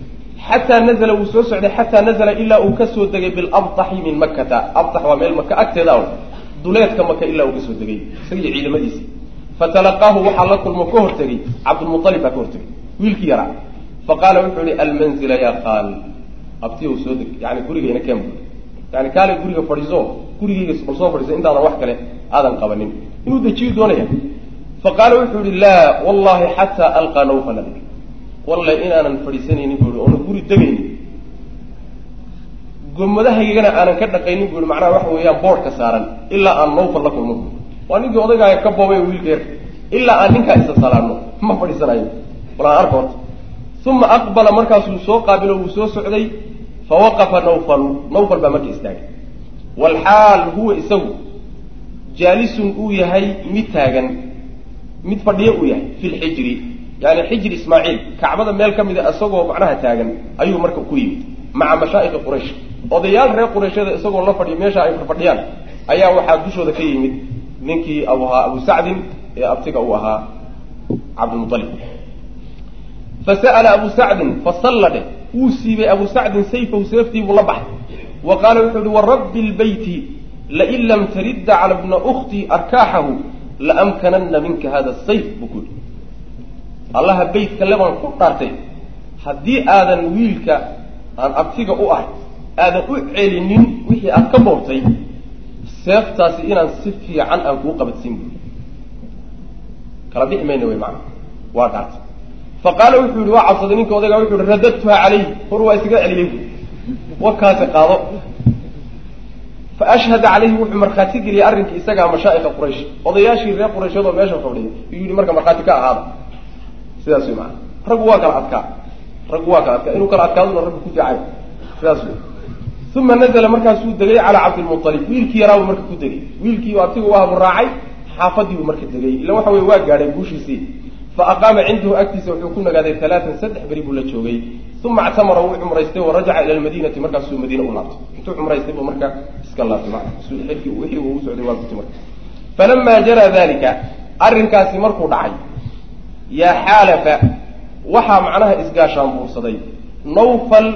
xataa nazla wuu soo socday xataa nazla ilaa uu ka soo degay bilabtaxi min makkata. Abtax waa meel maka agteeda a duleedka maka ilaa uu ka soo degay isagiiyo ciidamadiisi fatalaqaahu waxaa la kulmo ka hortegay. Cabdulmualib baa ka hortegay wiilkii yaraa. Faqaala wuxuu ihi almanzila ya qaal. Abtiyow soo deg yani gurigayna keen bu yani kaale guriga fadhiiso gurigayga bal soo fadhiiso intaadan wax kale aadan qabanin. Inuu dejiyu doonaya faqaala wuxuu yihi laa wallahi xataa alqaa nawfala bik wallahi inaanan fadhiisanaynin bu i oona guri degaynin gomadahaygana aanan ka dhaqaynin bu i macnaha waxa weeyaan boodhka saaran ilaa aan nawfal la kulmo waa ninkii odaygaaya ka boobay wiilka yar ilaa aan ninkaa isa salaano ma fadhiisanayo. Bal aan arka horta. Uma aqbala markaasuu soo qaabilo wuu soo socday fawaqafa nawfalu nawfal baa marka istaagay. Walxaal huwa isagu jaalisun uu yahay mid taagan mid fadhiyo uu yahay fi lxijri yani xijri ismaaciil kacbada meel ka mida isagoo macnaha taagan ayuu marka ku yimid. Maca mashaa'ikhi quraysh. Odayaal reer qurayshada isagoo la fadhiyo meesha ay fadhiyaan ayaa waxaa dushooda ka yimid ninkii abu ahaa abu sacdin ee abtiga uu ahaa cabdilmualib fasa'ala abu sacdin fasalla dheh wuu siibay abu sacdin sayfahu seeftiibuu la baxay. Wa qaala wuxuu yihi warabbi lbeyti lain lam taridda cala bna uktii arkaaxahu laamkananna minka hada sayf buu ku yihi allaha beytka lebaan ku dhaartay. Haddii aadan wiilka aan abtiga u ahay aadan u celinin wixii aad ka boortay seeftaasi inaan si fiican aan kuu qabadsiin bu kala bixi mayna wey maana waa dhaartay. Fa qaala wuxuu yihi waa cabsaday ninka odaygaa wuxu yihi radadtuha calayh hor waa isaga celiyey bu wakaasi qaado. Fa ashhada calayhi wuxuu markhaati geliyey arrinkii isagaa mashaa'ika quraysh. Odayaashii reer qurayshyadoo meesha fadhiyay. Iyuu yihi marka markhaati ka ahaada sidaas wey maana raggu waa kala adkaa. Raggu waa kala adkaa. Inuu kala adkaaduna raggu ku fiicay sidaas wey uma nazla markaasuu degay calaa cabdilmualib wiilkii yaraabuu marka ku degay. Wiilkii abtiga u ahabu raacay xaafadiibuu marka degay. Ila waxa wey waa gaadhay guushiisii. Fa aqaama cindahu agtiisa wuxuu ku nagaaday alaatan saddex beri buu la joogay. Uma actamara wuu cumraystay wa rajaca ila lmadiinati markaasuu madiine u laabtay. Intuu cumraystay buu marka iska laabtay. Falamaa jaraa dalika arrinkaasi markuu dhacay yaa xaalafa waxaa macnaha isgaashaan buursaday. Nawfal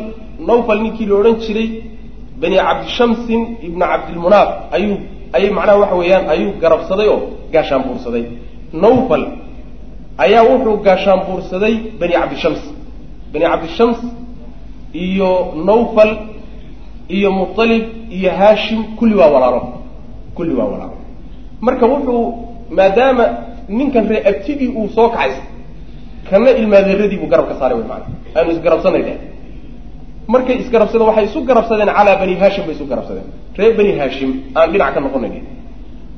nawfal ninkii la odhan jiray bani cabdishamsin ibnu cabdilmunaaf ayuu ayay macnaha waxa weeyaan ayuu garabsaday oo gaashaan buursaday. Nawfal ayaa wuxuu gaashaan buursaday bani cabdishams. Bani cabdishams iyo nawfal iyo mutalib iyo haashim kulli waa walaalo kulli waa walaalo. Marka wuxuu maadaama ninkan ree abtigii uu soo kacay kana ilmaadeeradii buu garab ka saaray wy maana aanu isgarabsanay dheh markay isgarabsadeen waxay isu garabsadeen calaa bani haashim bay isu garabsadeen. Reer bani haashim aan dhinac ka noqonayn.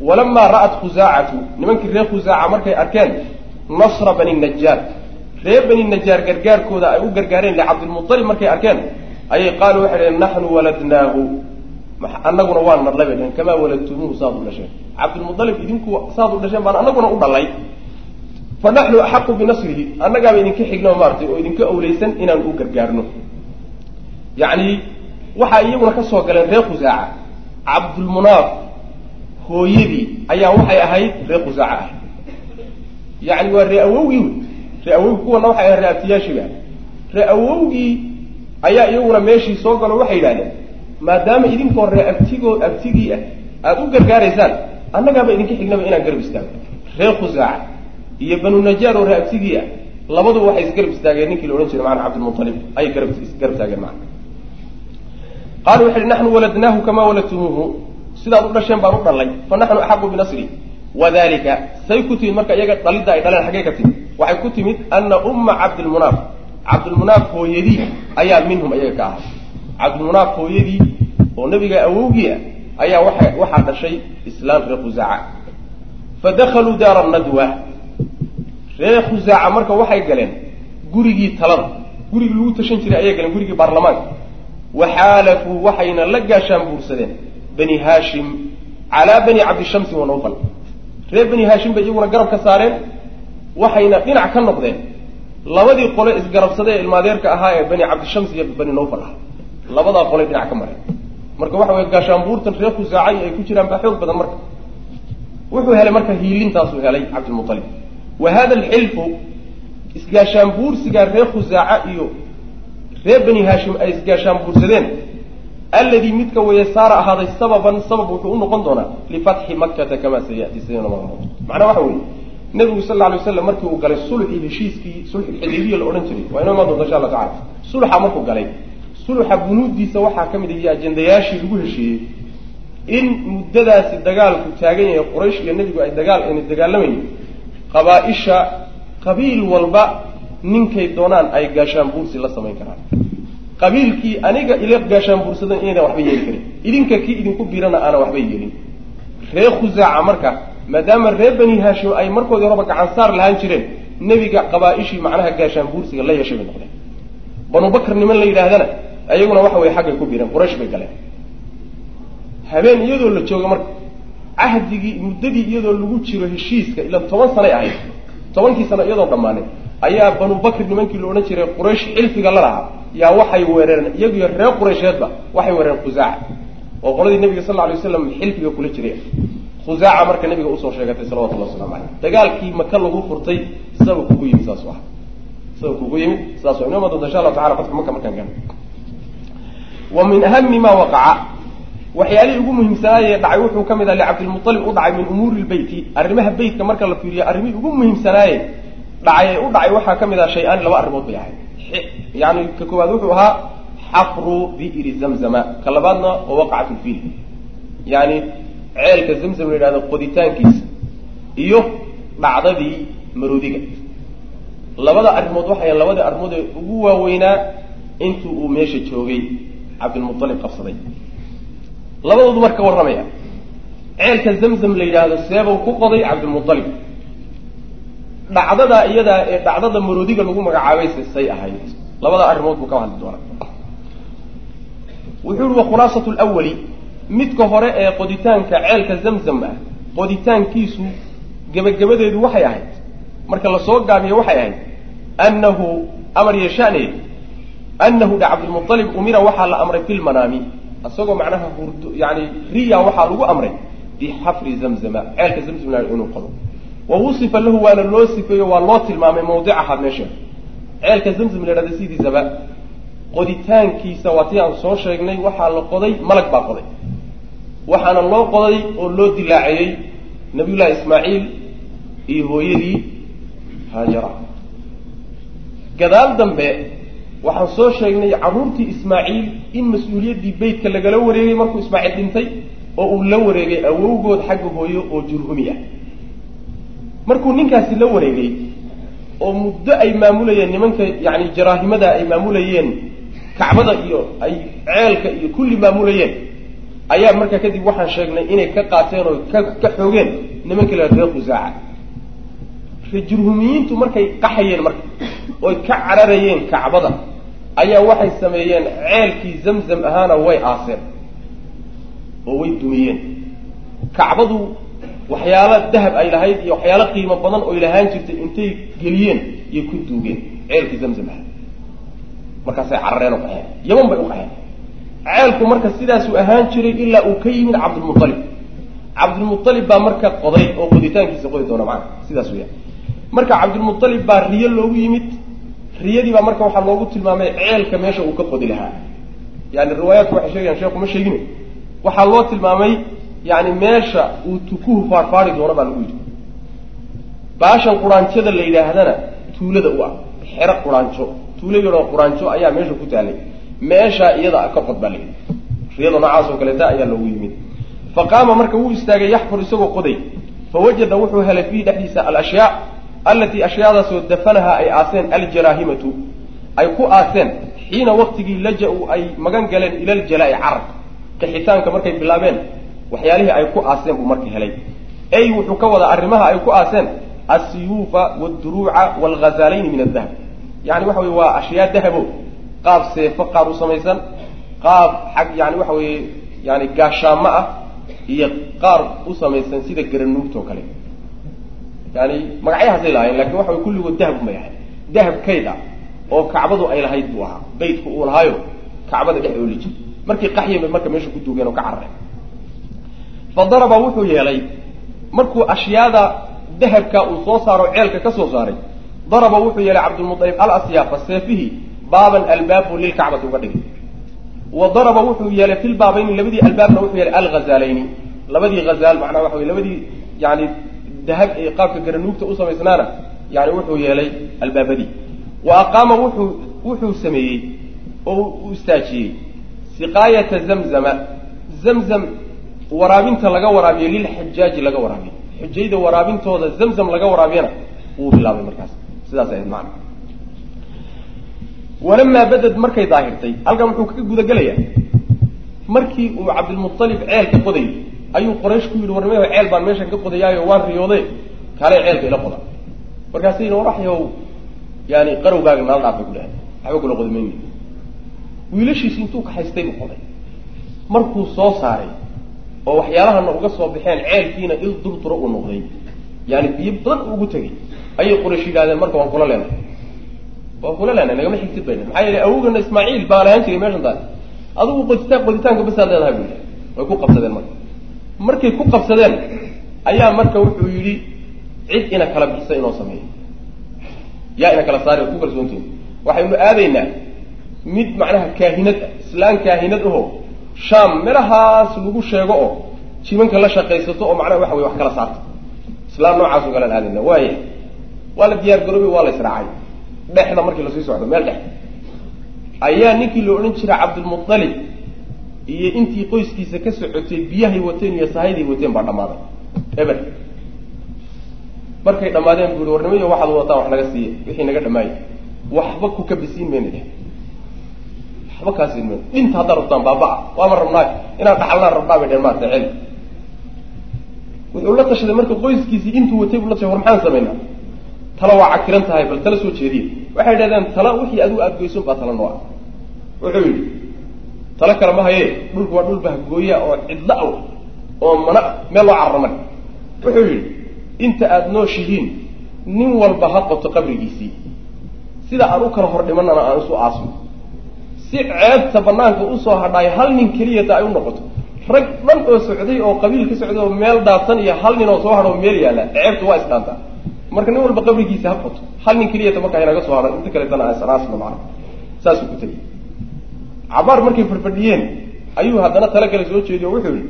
Walamaa ra'at khusaacatu nimankii reer khusaaca markay arkeen nasra bani najaar reer bani najaar gargaarkooda ay u gargaareen licabdilmualib markay arkeen ayay qaaluu waxay dhaheen naxnu waladnaahu annaguna waan nadlay bay dhaheen kamaa waladtumuuhu saad dhasheen. Cabdilmualib idinku saad u dhasheen baan annaguna u dhalay. Fa naxnu axaqu binasrihi annagaaba idinka xigno maaratay oo idinka awleysan inaan u gargaarno. Yacni waxaa iyaguna ka soo galeen reer khusaaca cabdulmunaaf hooyadii ayaa waxay ahayd reer khusaaca ah yacni waa ree awowgii ree awowgi kuwana waxay ahayd ree abtiyaashiiba ree awowgii ayaa iyaguna meeshii soo galo waxay yidhahdeen maadaama idinkoo ree abtigoo abtigii ah aada u gargaaraysaan annagaaba idinka xignaba inaan garab istaago reer khusaaca iyo banu najaar oo ree abtigii ah labaduba waxay isgarab istaageen ninkii la odhan jiray maana cabdilmualib ayay garab isgarab taageen maana qaalu waxay hi naxnu waladnaahu kamaa waladtumuuhu sidaad u dhasheen baan u dhalay fa naxnu axaqu binasri. Wadalika say ku timid marka iyaga dhalidda ay dhaleen xaggee ka timid. Waxay ku timid ana umma cabdilmunaaf cabdilmunaaf hooyadii ayaa minhum iyaga ka ahay cabdilmunaaf hooyadii oo nabiga awowgii ah ayaa waa waxaa dhashay islaam reer khusaaca. Fa dakaluu daara nadwa. Reer khusaaca marka waxay galeen gurigii talada gurigii lagu tashan jiray ayay galeen gurigii baarlamaanka. Waxaalafuu waxayna la gaashaan buursadeen bani haashim calaa bani cabdishamsi wa nawfal. Reer bani haashim bay iyaguna garab ka saareen waxayna dhinac ka noqdeen labadii qole isgarabsade ee ilmaadeerka ahaa ee bani cabdishams iyo bani nawfal ah labadaa qolay dhinac ka mareen marka waxa weye gaashaanbuurtan reer khusaacay ay ku jiraan baa xoog badan marka. Wuxuu helay marka hiilintaasuu helay cabdilmualib wa hada alxilfu isgaashaanbuursigaa reer khusaaca iyo reer bani haashim ay isgaashaanbuursadeen alladii midka weeye saara ahaaday sababan sabab wuxuu u noqon doonaa lifatxi makkata kamaa sayati sidana macnaa waxa weeye nabigu sal lla alay waslam markii uu galay sulxii heshiiskii sulxulxudaybiya la odhan jiray. Waa inoo imaan doonta insha alla tacala sulxa markuu galay sulxa bunuuddiisa waxaa ka mid ah iyo ajendayaashii lagu heshiiyey in muddadaasi dagaalku taagan yahay quraysh iyo nebigu ay dagaal ayna dagaalamaynin qabaa-isha qabiil walba ninkay doonaan ay gaashaanbuursi la samayn karaan. Qabiilkii aniga ila gaashaanbuursadan inaydan waxba yeeli karin. Idinka kii idinku biirana aanan waxba yeelin. Reer khusaaca marka maadaama reer bani haashim ay markoodii horeba gacan saar lahaan jireen nebiga qabaa-ishii macnaha gaashaanbuursiga la yeeshay bay noqdeen. Banu bakr niman la yidhaahdana ayaguna waxa weye xaggay ku biireen quraysh bay galeen. Habeen iyadoo la jooga marka cahdigii muddadii iyadoo lagu jiro heshiiska ila toban sanay ahayd tobankii sano iyadoo dhammaanay ayaa banu bakr nimankii la odhan jiray quraysh xilfiga la lahaa yaa waxay weerareen iyagiyo reer quraysheedba waxay weerareen khusaaca oo qoladii nabiga sal lla alay waslam xilfiga kula jiray khusaaca marka nabiga u soo sheegatay salawatullah waslamu caleyh dagaalkii maka lagu furtay sabab kugu yimid saas ah sabab kugu yimid saas inoo imaan doonta insha allahu tacala fatxu maka markaan gaano wa min ahami ma waqaca. Waxyaalihii ugu muhiimsanaayee dhacay wuxuu ka mid ah licabdilmualib u dhacay min umuuri lbeyti arrimaha beytka marka la fiiriyo arrimihii ugu muhiimsanaaye dhacay ee u dhacay waxaa ka mid ah shay-aan laba arrimood bay ahayd. Yani ka koowaad wuxuu ahaa xafru bi'ri zamzama ka labaadna oo waqacat lfiil yani ceelka zamzam la yidhahdo qoditaankiisa iyo dhacdadii maroodiga. Labada arrimood waxay labadii arrimood ee ugu waaweynaa intuu uu meesha joogay cabdilmualib qabsaday. Labadoodu marka warramaya. Ceelka zamzam la yidhaahdo seebau ku qoday cabdilmualib dhacdadaa iyadaa ee dhacdada maroodiga lagu magacaabayse say ahayd. Labada arrimood buu ka hadli doonaa. Wuxuu yihi wa khulaasatu lwali midka hore ee qoditaanka ceelka zamzam ah qoditaankiisu gebagabadeedu waxay ahayd. Marka la soo gaabiyo waxay ahayd annahu amar yeeshane annahu dha cabdilmualib umira waxaa la amray fi lmanaami isagoo macnaha hurdo yani riya waxaa lagu amray bixafri zamzama ceelka zamzam inuu qodo wa wusifa lahu waana loo sifeeyo waa loo tilmaamay mawdicaha meesha ceelka zamzam la yhahda sidiisaba qoditaankiisa waa tii aan soo sheegnay waxaa la qoday malag baa qoday waxaana loo qoday oo loo dilaaceeyey nabiyullahi ismaaciil iyo hooyadii haajara gadaal dambe waxaan soo sheegnay carruurtii ismaaciil in mas'uuliyaddii beytka lagala wareegay markuu ismaaciil dhintay oo uu la wareegay awowgood xagga hooyo oo jurhumi ah. Markuu ninkaasi la wareegay oo muddo ay maamulayeen nimanka yacni jaraahimada ay maamulayeen kacbada iyo ay ceelka iyo kulli maamulayeen ayaa markaa kadib waxaan sheegnay inay ka qaateen oo ka ka xoogeen nimanka la reer khusaaca. Jurhumiyiintu markay qaxayeen marka oy ka cararayeen kacbada ayaa waxay sameeyeen ceelkii zamzam ahaana way aaseen oo way dumiyeen kacbadu waxyaalo dahab ay lahayd iyo waxyaalo qiimo badan oy lahaan jirtay intay geliyeen iyo ku duugeen ceelkii zamzam aha markaasay carareen oo qaxeen yaman bay u qaxeen. Ceelku marka sidaasuu ahaan jiray ilaa uu ka yimid cabdulmualib cabdulmualib baa marka qoday oo qoditaankiisa qodi doona macana sidaas weya marka cabdulmualib baa riyo loogu yimid riyadii baa marka waxaa loogu tilmaamay ceelka meesha uu ka qodi lahaa. Yani riwaayaadku waxay sheegayaan sheekhu ma sheegine. Waxaa loo tilmaamay yani meesha uu tukuhu faarfaari doono baa lagu yidhi. Baashan quraanjada la yidhaahdana tuulada u ah xero quraanjo. Tuulo yaroo quraanjo ayaa meesha ku taalay. Meeshaa iyada ka qod baa layidhi riyada noocaas oo kaleeta ayaa loogu yimid. Fa qaama marka wuu istaagay yaxfur isagoo qoday. Fawajada wuxuu helay fiihi dhexdiisa alashyaa allatii ashyaadaasoo dafanaha ay aaseen aljaraahimatu ay ku aaseen xiina waktigii laja-u ay magan galeen ila ljalaa'i carab qixitaanka markay bilaabeen waxyaalihii ay ku aaseen buu marka helay ey wuxuu ka wadaa arrimaha ay ku aaseen asiyuufa waalduruuca waalghazaalayni min adahab yani waxa weye waa ashyaa dahabo qaab seefo qaar u samaysan qaab xag yani waxa weeye yani gaashaamo ah iyo qaar u samaysan sida garanuugta oo kale yani magacyahaasay lahaayeen laakiin waxa kulligood dahab umay ahay dahab kayd ah oo kacbadu ay lahayd buu ahaa. Baytku uu lahaayo kacbada dhex ooli jir markii qaxyan bay marka meesha ku duugeen oo ka carareen. Fa daraba wuxuu yeelay markuu ashyaada dahabka uu soo saaro ceelka ka soo saaray daraba wuxuu yeelay cabdulmualib al asyaafa seefihii baaban albaabu lilkacbati uga dhigay. Wa daraba wuxuu yeelay fi lbaabayni labadii albaabna wuxuu yeelay alghazaalayni. Labadii hazaal macnaha waxa wey labadii yani dahab ee qaabka garanuugta u samaysnaana yani wuxuu yeelay albaabadii. Wa aqaama wuxuu wuxuu sameeyey oo u istaajiyey siqaayata zamzama. Zamzam waraabinta laga waraabiyo lilxajaaji laga waraabiyo. Xujayda waraabintooda zamzam laga waraabiyana wuu bilaabay markaas. Sidaas ahayd macna walamaa badad markay daahirtay halkan wuxuu kaga gudagelayaa markii uu cabdilmualib ceelka qodayay ayuu qoraysh ku yidhi warnimayo ceel baan meeshan ka qodayaayo waan riyoode kale ceelka ila qoda markaasa yidhi waraxyow yani qarowgaaga naal dhaafay ku dhahay waxba kula qodi mayni wiilashiisi intuu kaxaystay buu qoday. Markuu soo saaray oo waxyaalahana uga soo baxeen ceelkiina il durdura uu noqday. Yani biyo badan ugu tegay. Ayay qoraysh yidhahdeen marka waan kula leenahay waan kula leenahay nagama xigtid bayna. Maxaa yeele awogana ismaaciil baa lahaan jiray meeshan taas adigu qoditaan qoditaanka basaad leedahay bu yidhi. Way ku qabsadeen marka markay ku qabsadeen ayaa marka wuxuu yidhi cid ina kala bixisa inoo sameeyo. Yaa ina kala saari ku kalsoontiin waxaynu aadaynaa mid macnaha kaahinad ah islaan kaahinad aho shaam meelahaas lagu sheego oo jimanka la shaqaysato oo macnaha waxa wey wax kala saarta islaan noocaasoo kalean aadayna waaya waa la diyaar garoobay waa la israacay dhexda markii la sii socdo meel dhex. Ayaa ninkii la odhan jiray cabdilmualib iyo intii qoyskiisa ka socotay biyahay wateen iyo sahayday wateen baa dhammaaday. Eber. Markay dhammaadeen bu i warnimaiyo waxaad wadataan wax naga siiya wixii naga dhamaayay waxba ku kabisiin mayna dheh. Waxba kaasiin mayna dhinta haddaad rabtaan baaba-a waama rabnaay inaan dhaxalnaan rabnaa bay dheen maarta celi. Wuxuu la tashaday marka qoyskiisii intuu watay buu la tashay war maxaan samaynaa tala waa cakiran tahay bal tala soo jeediya waxay dhahdeen tala wixii adigu aada goyson baa tala noo ah wuxuu yidhi talo kale ma haye dhulku waa dhul bahgooya oo cidlo aw oo mana meel loo cararama wuxuu yidhi inta aada nooshihiin nin walba ha qoto qabrigiisii. Sida aan u kala hor dhimanana aan isu aasno. Si ceebta banaanka u soo hadhaay hal nin keliyata ay u noqoto. Rag dhan oo socday oo qabiil ka socday oo meel daadsan iyo hal nin oo soo hadho meel yaalla ceebtu waa isdhaantaa marka nin walba qabrigiisa ha qoto hal nin keliyata markaa inaga soo hadhan inta kaletana asnaasna macna saasuu ku tegey cabaar markay fadhfadhiyeen ayuu haddana talo kale soo jeediyo wuxuu yihi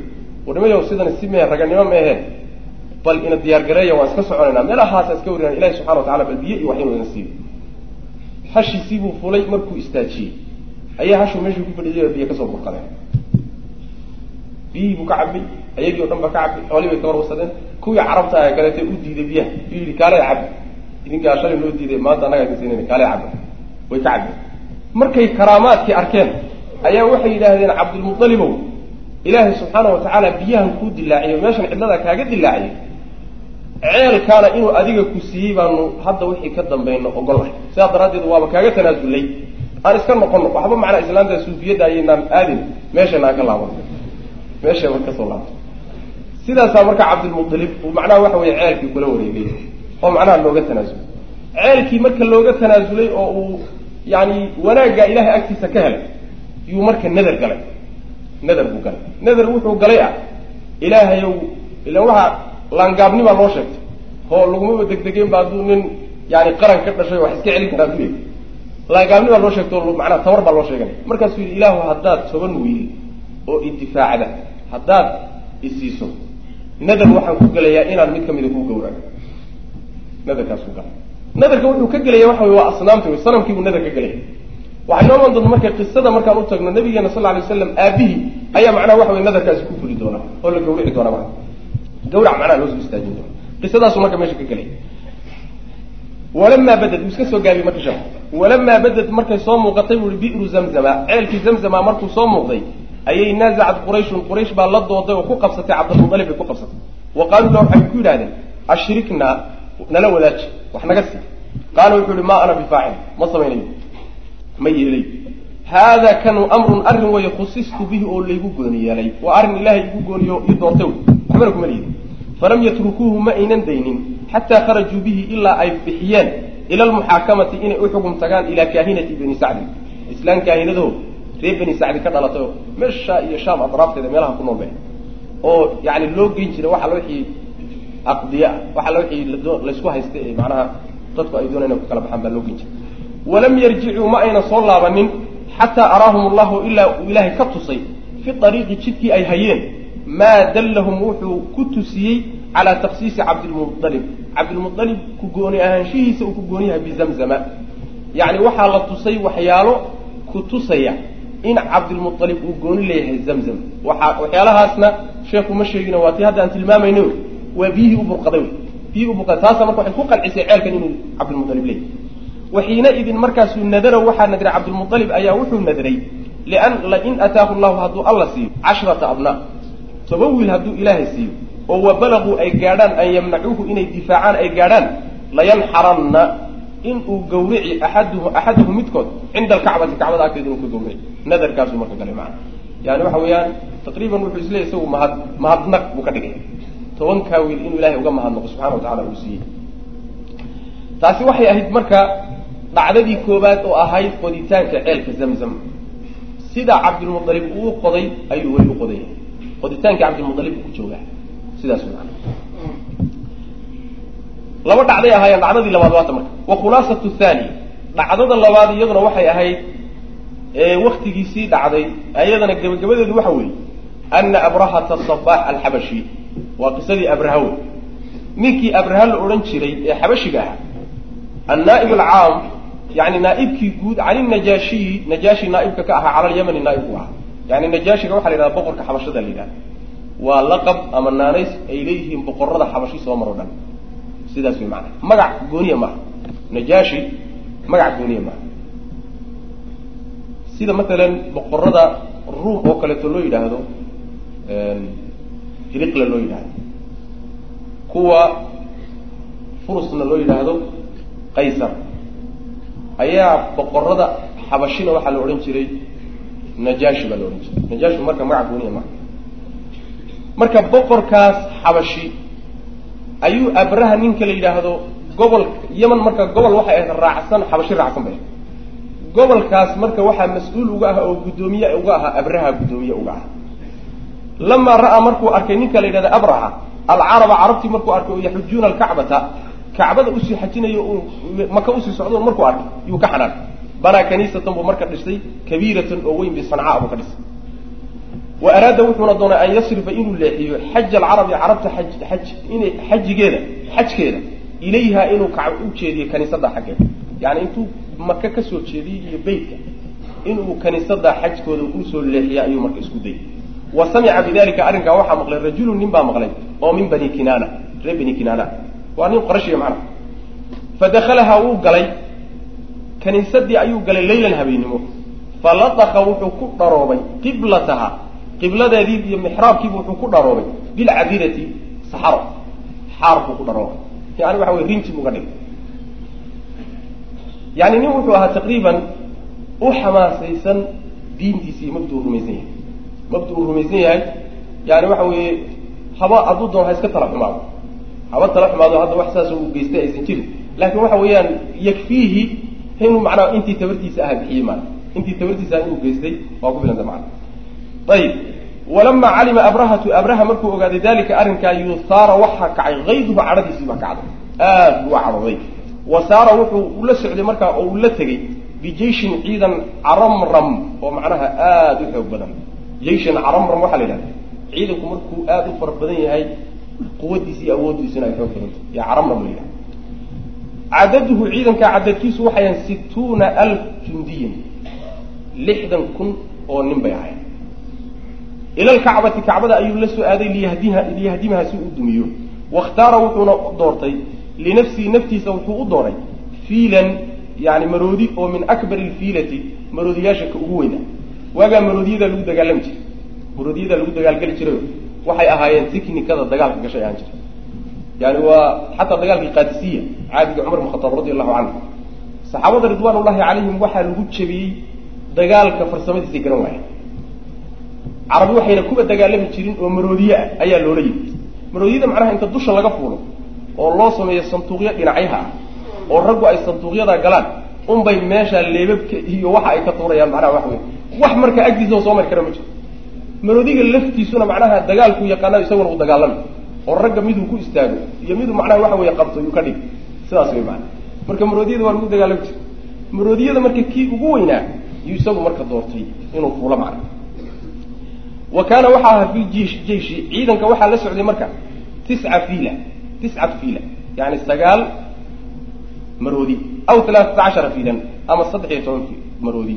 warnimayow sidan si mee raganimo meehe bal ina diyaargareeya waan iska soconaynaa meelahaasa iska warinaa ilahi subxana wa tacala biyo iyo wax inuu ina siiyo hashiisii buu fulay markuu istaajiyey. Ayaa hashuu meeshuu ku fadhiyay biyo ka soo burqadeen biyihii buu ka cabay ayagii o dhan ba ka cabay xoolii bay kawarwasadeen kuwii carabta ah kaleete u diiday biyaha. U yidhi kaale cabi idinkaa shalay loo diiday maanta annaga idinsiinayna kaale caba way ka cabeen. Markay karaamaadkii arkeen ayaa waxay yidhaahdeen cabdilmualibow ilaahay subxaana wa tacaala biyahan kuu dilaaciyo meeshan cidlada kaaga dilaaciyay ceelkaana inuu adiga ku siiyey baanu hadda wixii ka dambayno ogolahay sidaas daraaddeed waaba kaaga tanaasulay aan iska noqono waxba macnaa islaamta suufiyadda ayaynaan aadin meeshana aan ka laaban. Meesha mar ka soo laabto. Sidaasaa marka cabdilmualib uu macnaha waxa weye ceelkii kula wareegay oo macnaha looga tanaasulay ceelkii marka looga tanaasulay oo uu yani wanaaggaa ilahay agtiisa ka helay yuu marka nader galay. Nader buu galay. Nader wuxuu galay ah. Ilaahayow ila waxaa laangaabnimaa loo sheegtay. Oo lagumaba degdegeen ba hadduu nin yani qaran ka dhashay wax iska celin karaa duya laangaabnimaa loo sheegtay oo macnaha tabar baa loo sheeganay. Markaasuu yidhi ilaahu haddaad toban wiil oo idifaacda haddaad isiiso nader waxaan ku gelayaa inaan mid kamida kuu gawraco naderkaas ku galay. Nadarka wuxuu ka gelaya waxa wey waa asnaamta wey sanamkiibuu nadar ka gelaya waxay noo iman doonta marka qisada markaan u tagno nabigeena sal alay waslam aabihii ayaa macnaha waxa wey nadarkaasi ku fuli doona oo la gawrici doona maa gawrac macnaha loo istaajin doona. Qisadaasu marka meesha ka gelaya walamaa badad uu iska soo gaabiyey marka sheekh walamaa badad markay soo muuqatay buu i bi'ru zamzama. Ceelkii zamzama markuu soo muuqday ayay naazacad qurayshun quraysh baa la dooday oo ku qabsatay cabdilmualib bay ku qabsatay. Wa qaaluu la waxay ku yidhahdeen ashriknaa nala wadaaji wax naga sii. Qaala wuxuu yihi maa ana bifaacil ma samaynayo ma yeelay. Haada kanu amrun arrin weeye khusistu bihi oo laygu gooni yeelay. Waa arrin ilaahay igu gooniyo i doortay waxbana kuma liidin falam yatrukuuhu ma aynan daynin xataa kharajuu bihi ilaa ay bixiyeen ila almuxaakamati inay u xugum tagaan ilaa kaahinati bani sacdin islaan kaahinadaho reer bani sacdi ka dhalatay oo meesha iyo shaam adraafteeda meelaha ku nool oo yani loo geyn jiray waxa wixii aqdiya waxa la wixii laysku haysta ee macnaha dadku ay doonaan ku kala baxaan baa loo geyn jiray walam yarjicuu ma ayna soo laabanin xataa araahum allahu ilaa uu ilaahay ka tusay. Fi ariiqi jidkii ay hayeen maa dallahum wuxuu ku tusiyey calaa taksiisi cabdilmualib cabdilmualib ku gooni ahaanshihiisa uu ku gooni yahay bizamzama. Yani waxaa la tusay waxyaalo ku tusaya in cabdilmualib uu gooni leeyahay zamzam. Waa waxyaalahaasna sheekhu ma sheegino waa tii hadda aan tilmaamayno waa biyihii u burqaday. Wy biyihii u burqaday taasa marka waxay ku qancisay ceelkan inuu cabdilmualib leeyahay waxiina idin markaasuu nadara waxaa nadray cabdilmualib ayaa wuxuu nadray lain ataahu llahu hadduu alla siiyo cashrata abnaa toban wiil hadduu ilaahay siiyo oo wa balaguu ay gaadhaan an yamnacuuhu inay difaacaan ay gaadhaan layanxaranna in uu gawrici axaduhu axaduhu midkood cinda alkacbati kacbada agteeda inuu ka gawrici. Nadarkaasuu marka galay macana yani waxa weeyaan taqriiban wuxuu isleeyay isagu mahad mahadnaq buu ka dhigay. Tobankaa wiil inuu ilahay uga mahadnaqo subxana wa tacala uu siiyey. Taasi waxay ahayd marka dhacdadii koobaad oo ahayd qoditaanka ceelka zamzam. Sida cabdilmualib uu qoday ayuu weli u qodaya qoditaanka cabdilmualib ku joogaa sidaas man laba dhacday ahaayeen dhacdadii labaad waata marka. Wa khulaasatu thani. Dhacdada labaad iyaduna waxay ahayd waktigiisii dhacday ayadana gebagabadeedu waxa weeye ana abrahata sabax alxabashi waa qisadii abraha ninkii abraha la odhan jiray ee xabashiga ahaa annaaib alcaam yani naaibkii guud can najaashiyi najaashi naaibka ka ahaa cala lyamani naaib u ahaa yani najaashiga waxa la yidhahda boqorka xabashada la yidhahda waa laqab ama naanays ay leeyihiin boqorada xabashi soo maro dhan sidaas way maanaa magac gooniya maaha najaashi magac gooniya maaha sida matalan boqorada ruum oo kaleeto loo yidhaahdo hiriqla loo yidhaahdo kuwa furusna loo yidhaahdo qaysar. Ayaa boqorada xabashina waxaa la odhan jiray najaashi baa la odhan jiray. Najaashi marka magac gooniya maaha marka boqorkaas xabashi ayuu abraha ninka la yidhaahdo gobol yeman marka gobol waxay ahayd raacsan xabashi raacsan bay. Gobolkaas marka waxaa mas'uul uga ah oo guddoomiye uga ahaa abraha guddoomiye uga ah. Lamaa ra'aa markuu arkay ninka la yidhahda abraha alcaraba carabtii markuu arkay oo yaxujuuna alkacbata kacbada u sii xajinayo uu maka u sii socdo markuu arkay yuu ka xanaanay banaa kaniisatan buu marka dhisay kabiiratan oo weyn bisancaa buu ka dhisay. Wa araada wuxuuna doonay an yasrifa inuu leexiyo xaja alcarabi carabta xaj xaj inay xajigeeda xajkeeda ilayha inuu ka u jeediyo kaniisada xaggeeda. Yani intuu maka ka soo jeediyey iyo beytka inuu kaniisada xajkooda u soo leexiya ayuu marka isku dayay. Wa samica bidalika arrinkaa waxaa maqlay rajulun nin baa maqlay oo min bani kinaana reer bani kinaana waa nin qorashiya macnaha fadakalaha wuu galay. Kaniisadii ayuu galay laylan habeennimo. Faladaka wuxuu ku dharoobay qiblataha. Qibladeedii iyo mixraabkiibu wuxuu ku dharoobay bilcadirati saxaro. Xaar buu ku dharoobay. Yani waxa wey rinji buga dhigay. Yani nin wuxuu ahaa taqriiban u xamaasaysan diintiisa iyo rumaysan yahay. Mabdu uu rumaysan yahay. Yani waxa weeye haba hadduu doon ha iska tala xumaado haba tala xumaado hadda wax saas uu geystay aysan jirin. Laakin waxa weeyaan yakfiihi inuu macnaha intii tabartiisa aha bixiyey maana intii tabartiisa inuu geystay waa ku filanta macana ayib walama calima abrahatu abraha markuu ogaaday dalika arrinkaa yusaara waxaa kacay kayduhu cadhadiisii baa kacday. Aad buu cadhaday wa wuxuu ula socday markaa oo uu la tegey bijeishin ciidan caramram oo macnaha aada u xoog badan. Jeishin caramram waxaa la yidhahda ciidanku markuu aada u fara badan yahay quwadiisa iyo awooddiisuna ay xoog badanta ya caramram la yidhahda cadaduhu ciidanka cadadkiisu waxayan situuna alf jundiyin. Lixdan kun oo nin bay ahayn ila lkacbati kacbada ayuu la soo aaday liyahdimaha si uu dumiyo. Wakhtaara wuxuuna doortay linafsihi naftiisa wuxuu u dooray fiilan yani maroodi oo min akbar alfiilati maroodiyaasha ka ugu weyna waagaa maroodiyadaa lagu dagaalami jiray. Maroodiyadaa lagu dagaalgeli jirayo waxay ahaayeen tiknikada dagaalka gashay ahaan jiray yani waa xataa dagaalkii qaadisiya caadiga cumar bin khataab radi allahu canhu. Saxaabada ridwaan ullahi calayhim waxaa lagu jebiyey dagaalka farsamadiisay garan waaya carabi waxayna kuba dagaalami jirin oo maroodiye ah ayaa loola yimid. Maroodiyada macnaha inta dusha laga fuulo oo loo sameeyo sanduuqyo dhinacyaha ah oo raggu ay sanduuqyadaa galaan unbay meesha leebabka iyo waxa ay ka tuurayaan macnaha wax wey wax marka agtiisa soo mari kara ma jiro maroodiga laftiisuna macnaha dagaalku yaqaana isaguna uu dagaalami oo ragga miduu ku istaago iyo miduu macnaha waxa weeye qabto yuu ka dhig. Sidaas wey maana marka maroodiyada waa lagu dagaalami jira maroodiyada marka kii ugu weynaa yuu isagu marka doortay inuu fuulo macna wa kaana waxaa ahaa fi jiish jeishi ciidanka waxaa la socday marka tisca fiila. Tiscat fiila. Yani sagaal maroodi aw talaatata cashara fiilan ama saddex iyo toban maroodi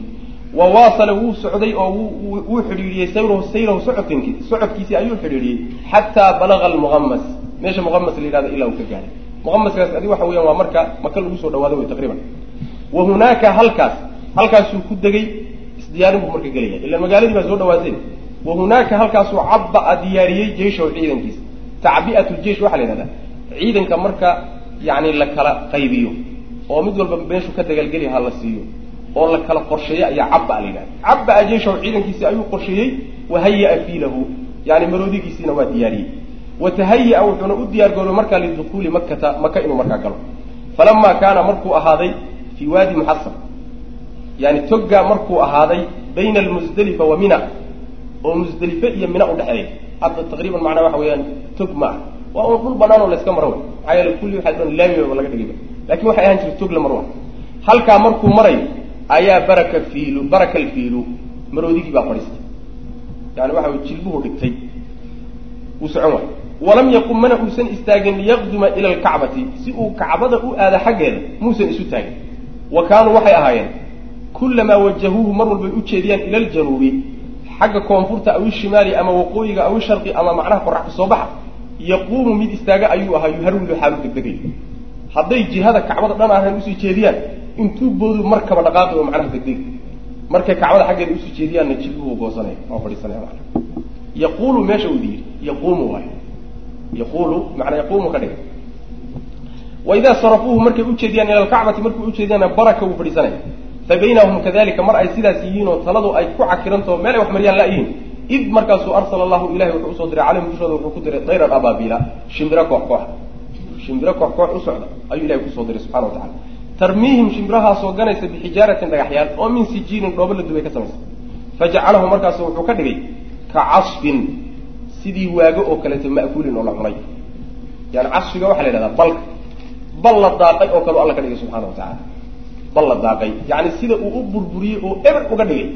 wa waasala wuu socday oo wuu xidhiidhiyey sayrahu sayrahu socodkinki socodkiisii ayuu xidhiidhiyey xataa balaga almuqamas meesha muqamas la yidhahdo ilaa uu ka gaaray. Muqamaskaas adi waxa weeyaan waa marka maka lagu soo dhawaado wey taqriiban. Wa hunaaka halkaas halkaasuu ku degay isdiyaarin buu marka gelaya ila magaaladii baa soo dhawaatay. Wa hunaaka halkaasuu cabba diyaariyey jeishahu ciidankiisa. Tacbi'at ljeish waxaa la yidhahdaa. Ciidanka marka yani la kala qaybiyo. Oo mid walba meeshuu ka dagaalgeli ha la siiyo oo la kala qorsheeyo ayaa cabba la yidhahda. Cabba jeishahu ciidankiisi ayuu qorsheeyey wahaya-a fiilahu yani maroodigiisiina waa diyaariyey. Watahaya-a wuxuuna u diyaar garoobay markaa lidukuuli makata maka inuu markaa galo. Falamaa kaana markuu ahaaday fii waadi muxasab yani togga markuu ahaaday bayna almusdalifa wa mina oo musdelife iyo mina udhexeeya hadda taqriiban macnaa waxa weeyaan tog ma ah waa un dhul banaan oo layska maro maxaa yeele kulli waxaa dhan laamiba laga dhigayba laakiin waxay ahaan jirta tog la marwa halkaa markuu marayo ayaa baraka fiilu baraka alfiilu maroodigii baa fadhiistay. Yani waxa jilbuhu dhigtay. Wuu socon waay walam yaqum mana uusan istaagin liyaqduma ila alkacbati si uu kacbada u aada xaggeeda muusan isu taagin. Wa kaanuu waxay ahaayeen kulamaa wajahuuhu mar walbay ujeediyaan ila aljanuubi xagga koonfurta aw ishimaali ama waqooyiga aw isharqi ama macnaha qorax ka soo baxa yaquumu mid istaaga ayuu ahaa yuharwilu xaalu degdegay. Hadday jihada kacbada dhan ahan u sii jeediyaan intuu boodu markaba dhaqaaqi oo macnaha degdeg. Markay kacbada xaggeeda u sii jeediyaanna jilbuhu goosanaya waa fadhiisanaya mana yaquulu meesha uu yidhi yaquumu waay yaquulu macnaa yaquumu ka dhiga waidaa sarafuuhu markay ujeediyaan ila alkacbati markay ujeediyaanna baraka wuu fadhiisanaya fabaynahum kadalika mar ay sidaas yihiin oo taladu ay ku cakirantaho meel ay wax maryaan la-yihiin id markaasuu arsala allahu ilahi wuxuu u soo diray calayhim dushooda wuxuu ku diray dayran abaabila shimbiro koox koox. Shimbiro koox koox u socda ayuu ilahi ku soo diray subxana wa tacala tarmiihim shimbirahaasoo ganaysa bixijaaratin dhagaxyaal oo min sijiinin dhoobo la dubay ka samaysa. Fajacalahum markaasu wuxuu ka dhigay ka casfin sidii waago oo kaleeto ma'kuulin oo la cunay. Yani casfiga waxaa la yidhahdaa balka. Bal la daaqay oo kaleo alla ka dhigay subxana wa tacaala. Bal la daaqay. Yani sida uu u burburiyey oo eber uga dhigay.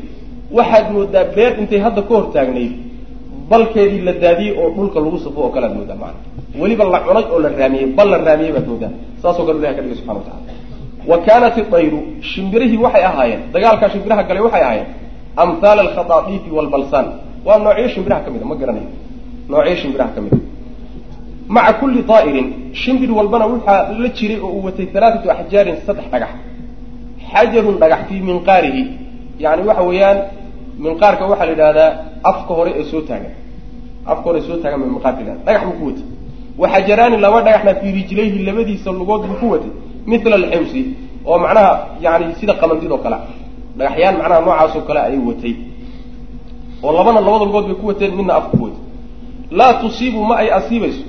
Waxaad moodaa beer intay hadda ka hor taagnayd balkeedii la daadiyey oo dhulka lagu safo oo kale ad moodaa maana weliba la cunay oo la raamiyey bal la raamiyey baad moodaa. Saasoo kale ilahay ka dhigay subxana wa tacala wa kaanat idayru shimbirihii waxay ahaayeen dagaalkaa shimbiraha galay waxay ahaayeen amhaala alkhadaadiifi waalbalsaan waa noocyo shimbiraha ka mid a ma garanayo noocyo shimbiraha ka mid a maca kulli daa'irin shimbir walbana waxaa la jiray oo uu watay alaaatu axjaarin saddex dhagax. Xajarun dhagax fii minqaarihi yani waxa weeyaan minqaarka waxaa la yidhahdaa afka hore ee soo taagan. Afka hore ee soo taagan ba minqaarka yidhahda dhagax buu ku watay. Waxajaraani laba dhagaxna fii rijlayhi labadiisa lugood buu ku watay mila alximsi oo macnaha yani sida qamandid oo kale dhagaxyaan macnaha noocaasoo kale ayay watay. Oo labana labada lugood bay ku wateen midna afka ku watay laa tusiibu ma ay asiibayso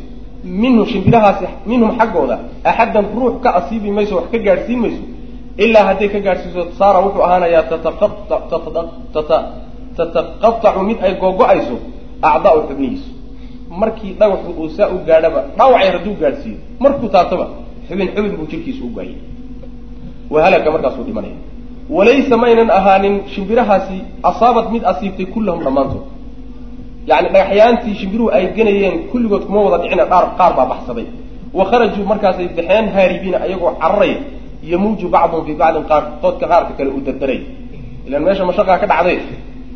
minhu shimbirahaasi minhum xaggooda axaddan ruux ka asiibi mayso wax ka gaadhsiin mayso ilaa hadday ka gaadhsiiso saara wuxuu ahaanayaa tataqatacu mid ay googo-ayso acdaau xubnihiisu. Markii dhagaxu uu saa u gaadhaba dhaawacay hadduu gaadhsiiyo markuu taabtaba xubin xubin buu jirkiisu u gaayay. Wahalaka markaasuu dhimanaya. Walaysa maynan ahaanin shimbirahaasi asaabad mid asiibtay kullahum dhammaantood. Yani dhagaxyaantii shimbiruhu ay ganayeen kulligood kuma wada dhicina dhaar qaar baa baxsaday. Wa kharajuu markaasay baxeen haaribiina ayagoo cararaya yamuuju bacduhum fii bacdin qaar qoodka qaarka kale uu dardaray. Ilan meesha mashaqaa ka dhacday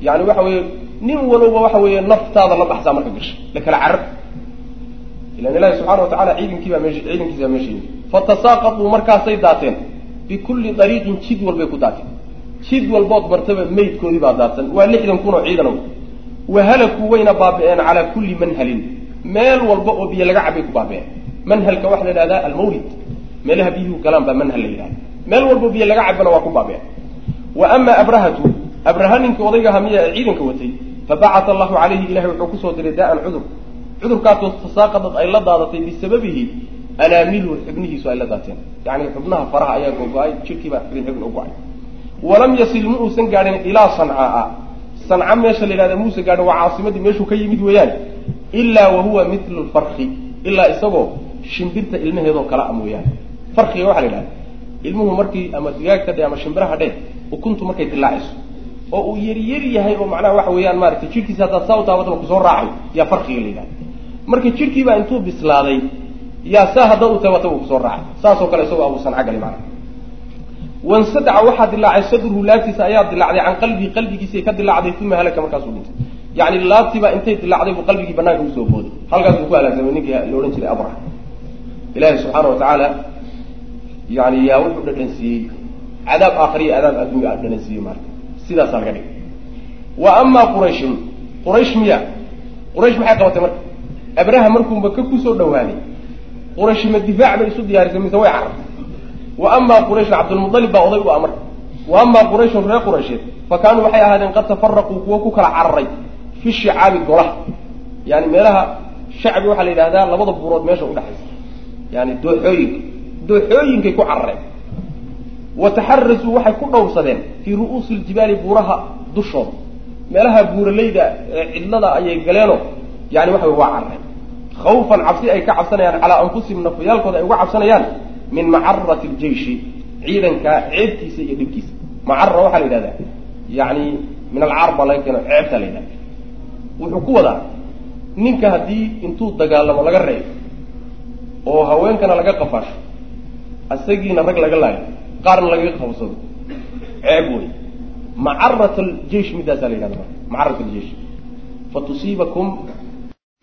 yani waxa weeye nin walowba waxa weeye naftaada la baxsaa marka gasha la kala carar. Ilan ilahi subxana wa tacala ciidankiibaa meesha ciidankiisabaa meesha yimi fatasaaqaduu markaasay daateen. Bikulli dariiqin jid walbay ku daateen. Jid walbood martaba meydkoodii baa daadsan waa lixdan kun oo ciidanow. Wahalakuu wayna baabi'een calaa kulli manhalin. Meel walba oo biyo laga cabay ku baabi'een manhalka waxaa la yidhahdaa almawlid. Meelaha biyuhu galaan baa manhal la yidhahda meel walba biyo laga cabana waa ku baabi'een wa ama abrahatu abraha ninkii odaygaha miya ee ciidanka watay fabacata allahu calayhi ilahay wuxuu ku soo diray daa'an cudur. Cudurkaasoo tasaaqadad ay la daadatay bisababihi anaamiluhu xubnihiisu ay la daateen yani xubnaha faraha ayaa gogo-ay jirkiibaa xubin xubin u go'ay walam yasil ma uusan gaadhin ilaa sancaaa sanca meesha la yidhahda muuse gaadhin waa caasimadii meeshuu ka yimid weeyaan ilaa wa huwa mitlu lfarki ilaa isagoo shimbirta ilmaheedoo kala a mooyaane farkiga waxaa la yidhahda ilmuhu markii ama digaagta dhe ama shimbiraha dhe ukuntu markay dilaacayso oo uu yaryar yahay oo macnaha waxa weeyaan maaragtay jirkiisa haddaad saa u taabataba ku soo raacayo yaa farkiga la yidhahda marka jirkiibaa intuu bislaaday yaa saa haddaad u taabata uu ku soo raacay saasoo kale isagoo abu sanca gali macnaha wansadaca waxaa dilaacay sadruhu laabtiisa ayaa dilaacday can qalbihi qalbigiisay ka dilaacday uma halaka markaasuu dhintay. Yani laabtiibaa intay dilaacday buu qalbigii banaanka u soo booday. Halkaas buu ku halaagsamay ninkii la odhan jiray abra ilaahi subxaana watacaala yani yaa wuxuu dhadhansiiyey cadaab aakhariya cadaab adduunya dhadhansiiyey marka. Sidaasaa laga dhigay wa amaa qurayshun quraysh miya. Quraysh maxay qabatay marka? Abraha markuu maka ku soo dhawaaday quraysh ma difaac bay isu diyaarisay mise way carartay. Wa amaa qurayshun cabdulmualib baa oday u marka wa amaa qurayshun reer quraysheed fa kaanuu waxay ahaadeen qad tafaraquu kuwo ku kala cararay fi shicaabi golaha. Yani meelaha shacbi waxaa la yidhahdaa labada buurood meesha udhexaysa yani dooxooyinka dooxooyinkay ku carareen. Wa taxarasuu waxay ku dhowrsadeen fii ru'uusi ljibaali buuraha dushooda meelaha buuralayda ee cidlada ayay galeenoo yani waxa waa carareen khawfan cabsi ay ka cabsanayaan calaa anfusihim nafyaalkooda ay uga cabsanayaan min macarati ljeishi ciidanka ceebtiisa iyo dhibkiisa. Macara waxaa la yidhahdaa yani min alcaar baa laga keeno ceebtaa la yidhahda wuxuu ku wadaa ninka haddii intuu dagaalamo laga reebo oo haweenkana laga qafaasho isagiina rag laga laayo qaarna lagaga qabsado ceeb wey macarat aljeish midaasaa la yidhahda macarat aljeish fatusiibakum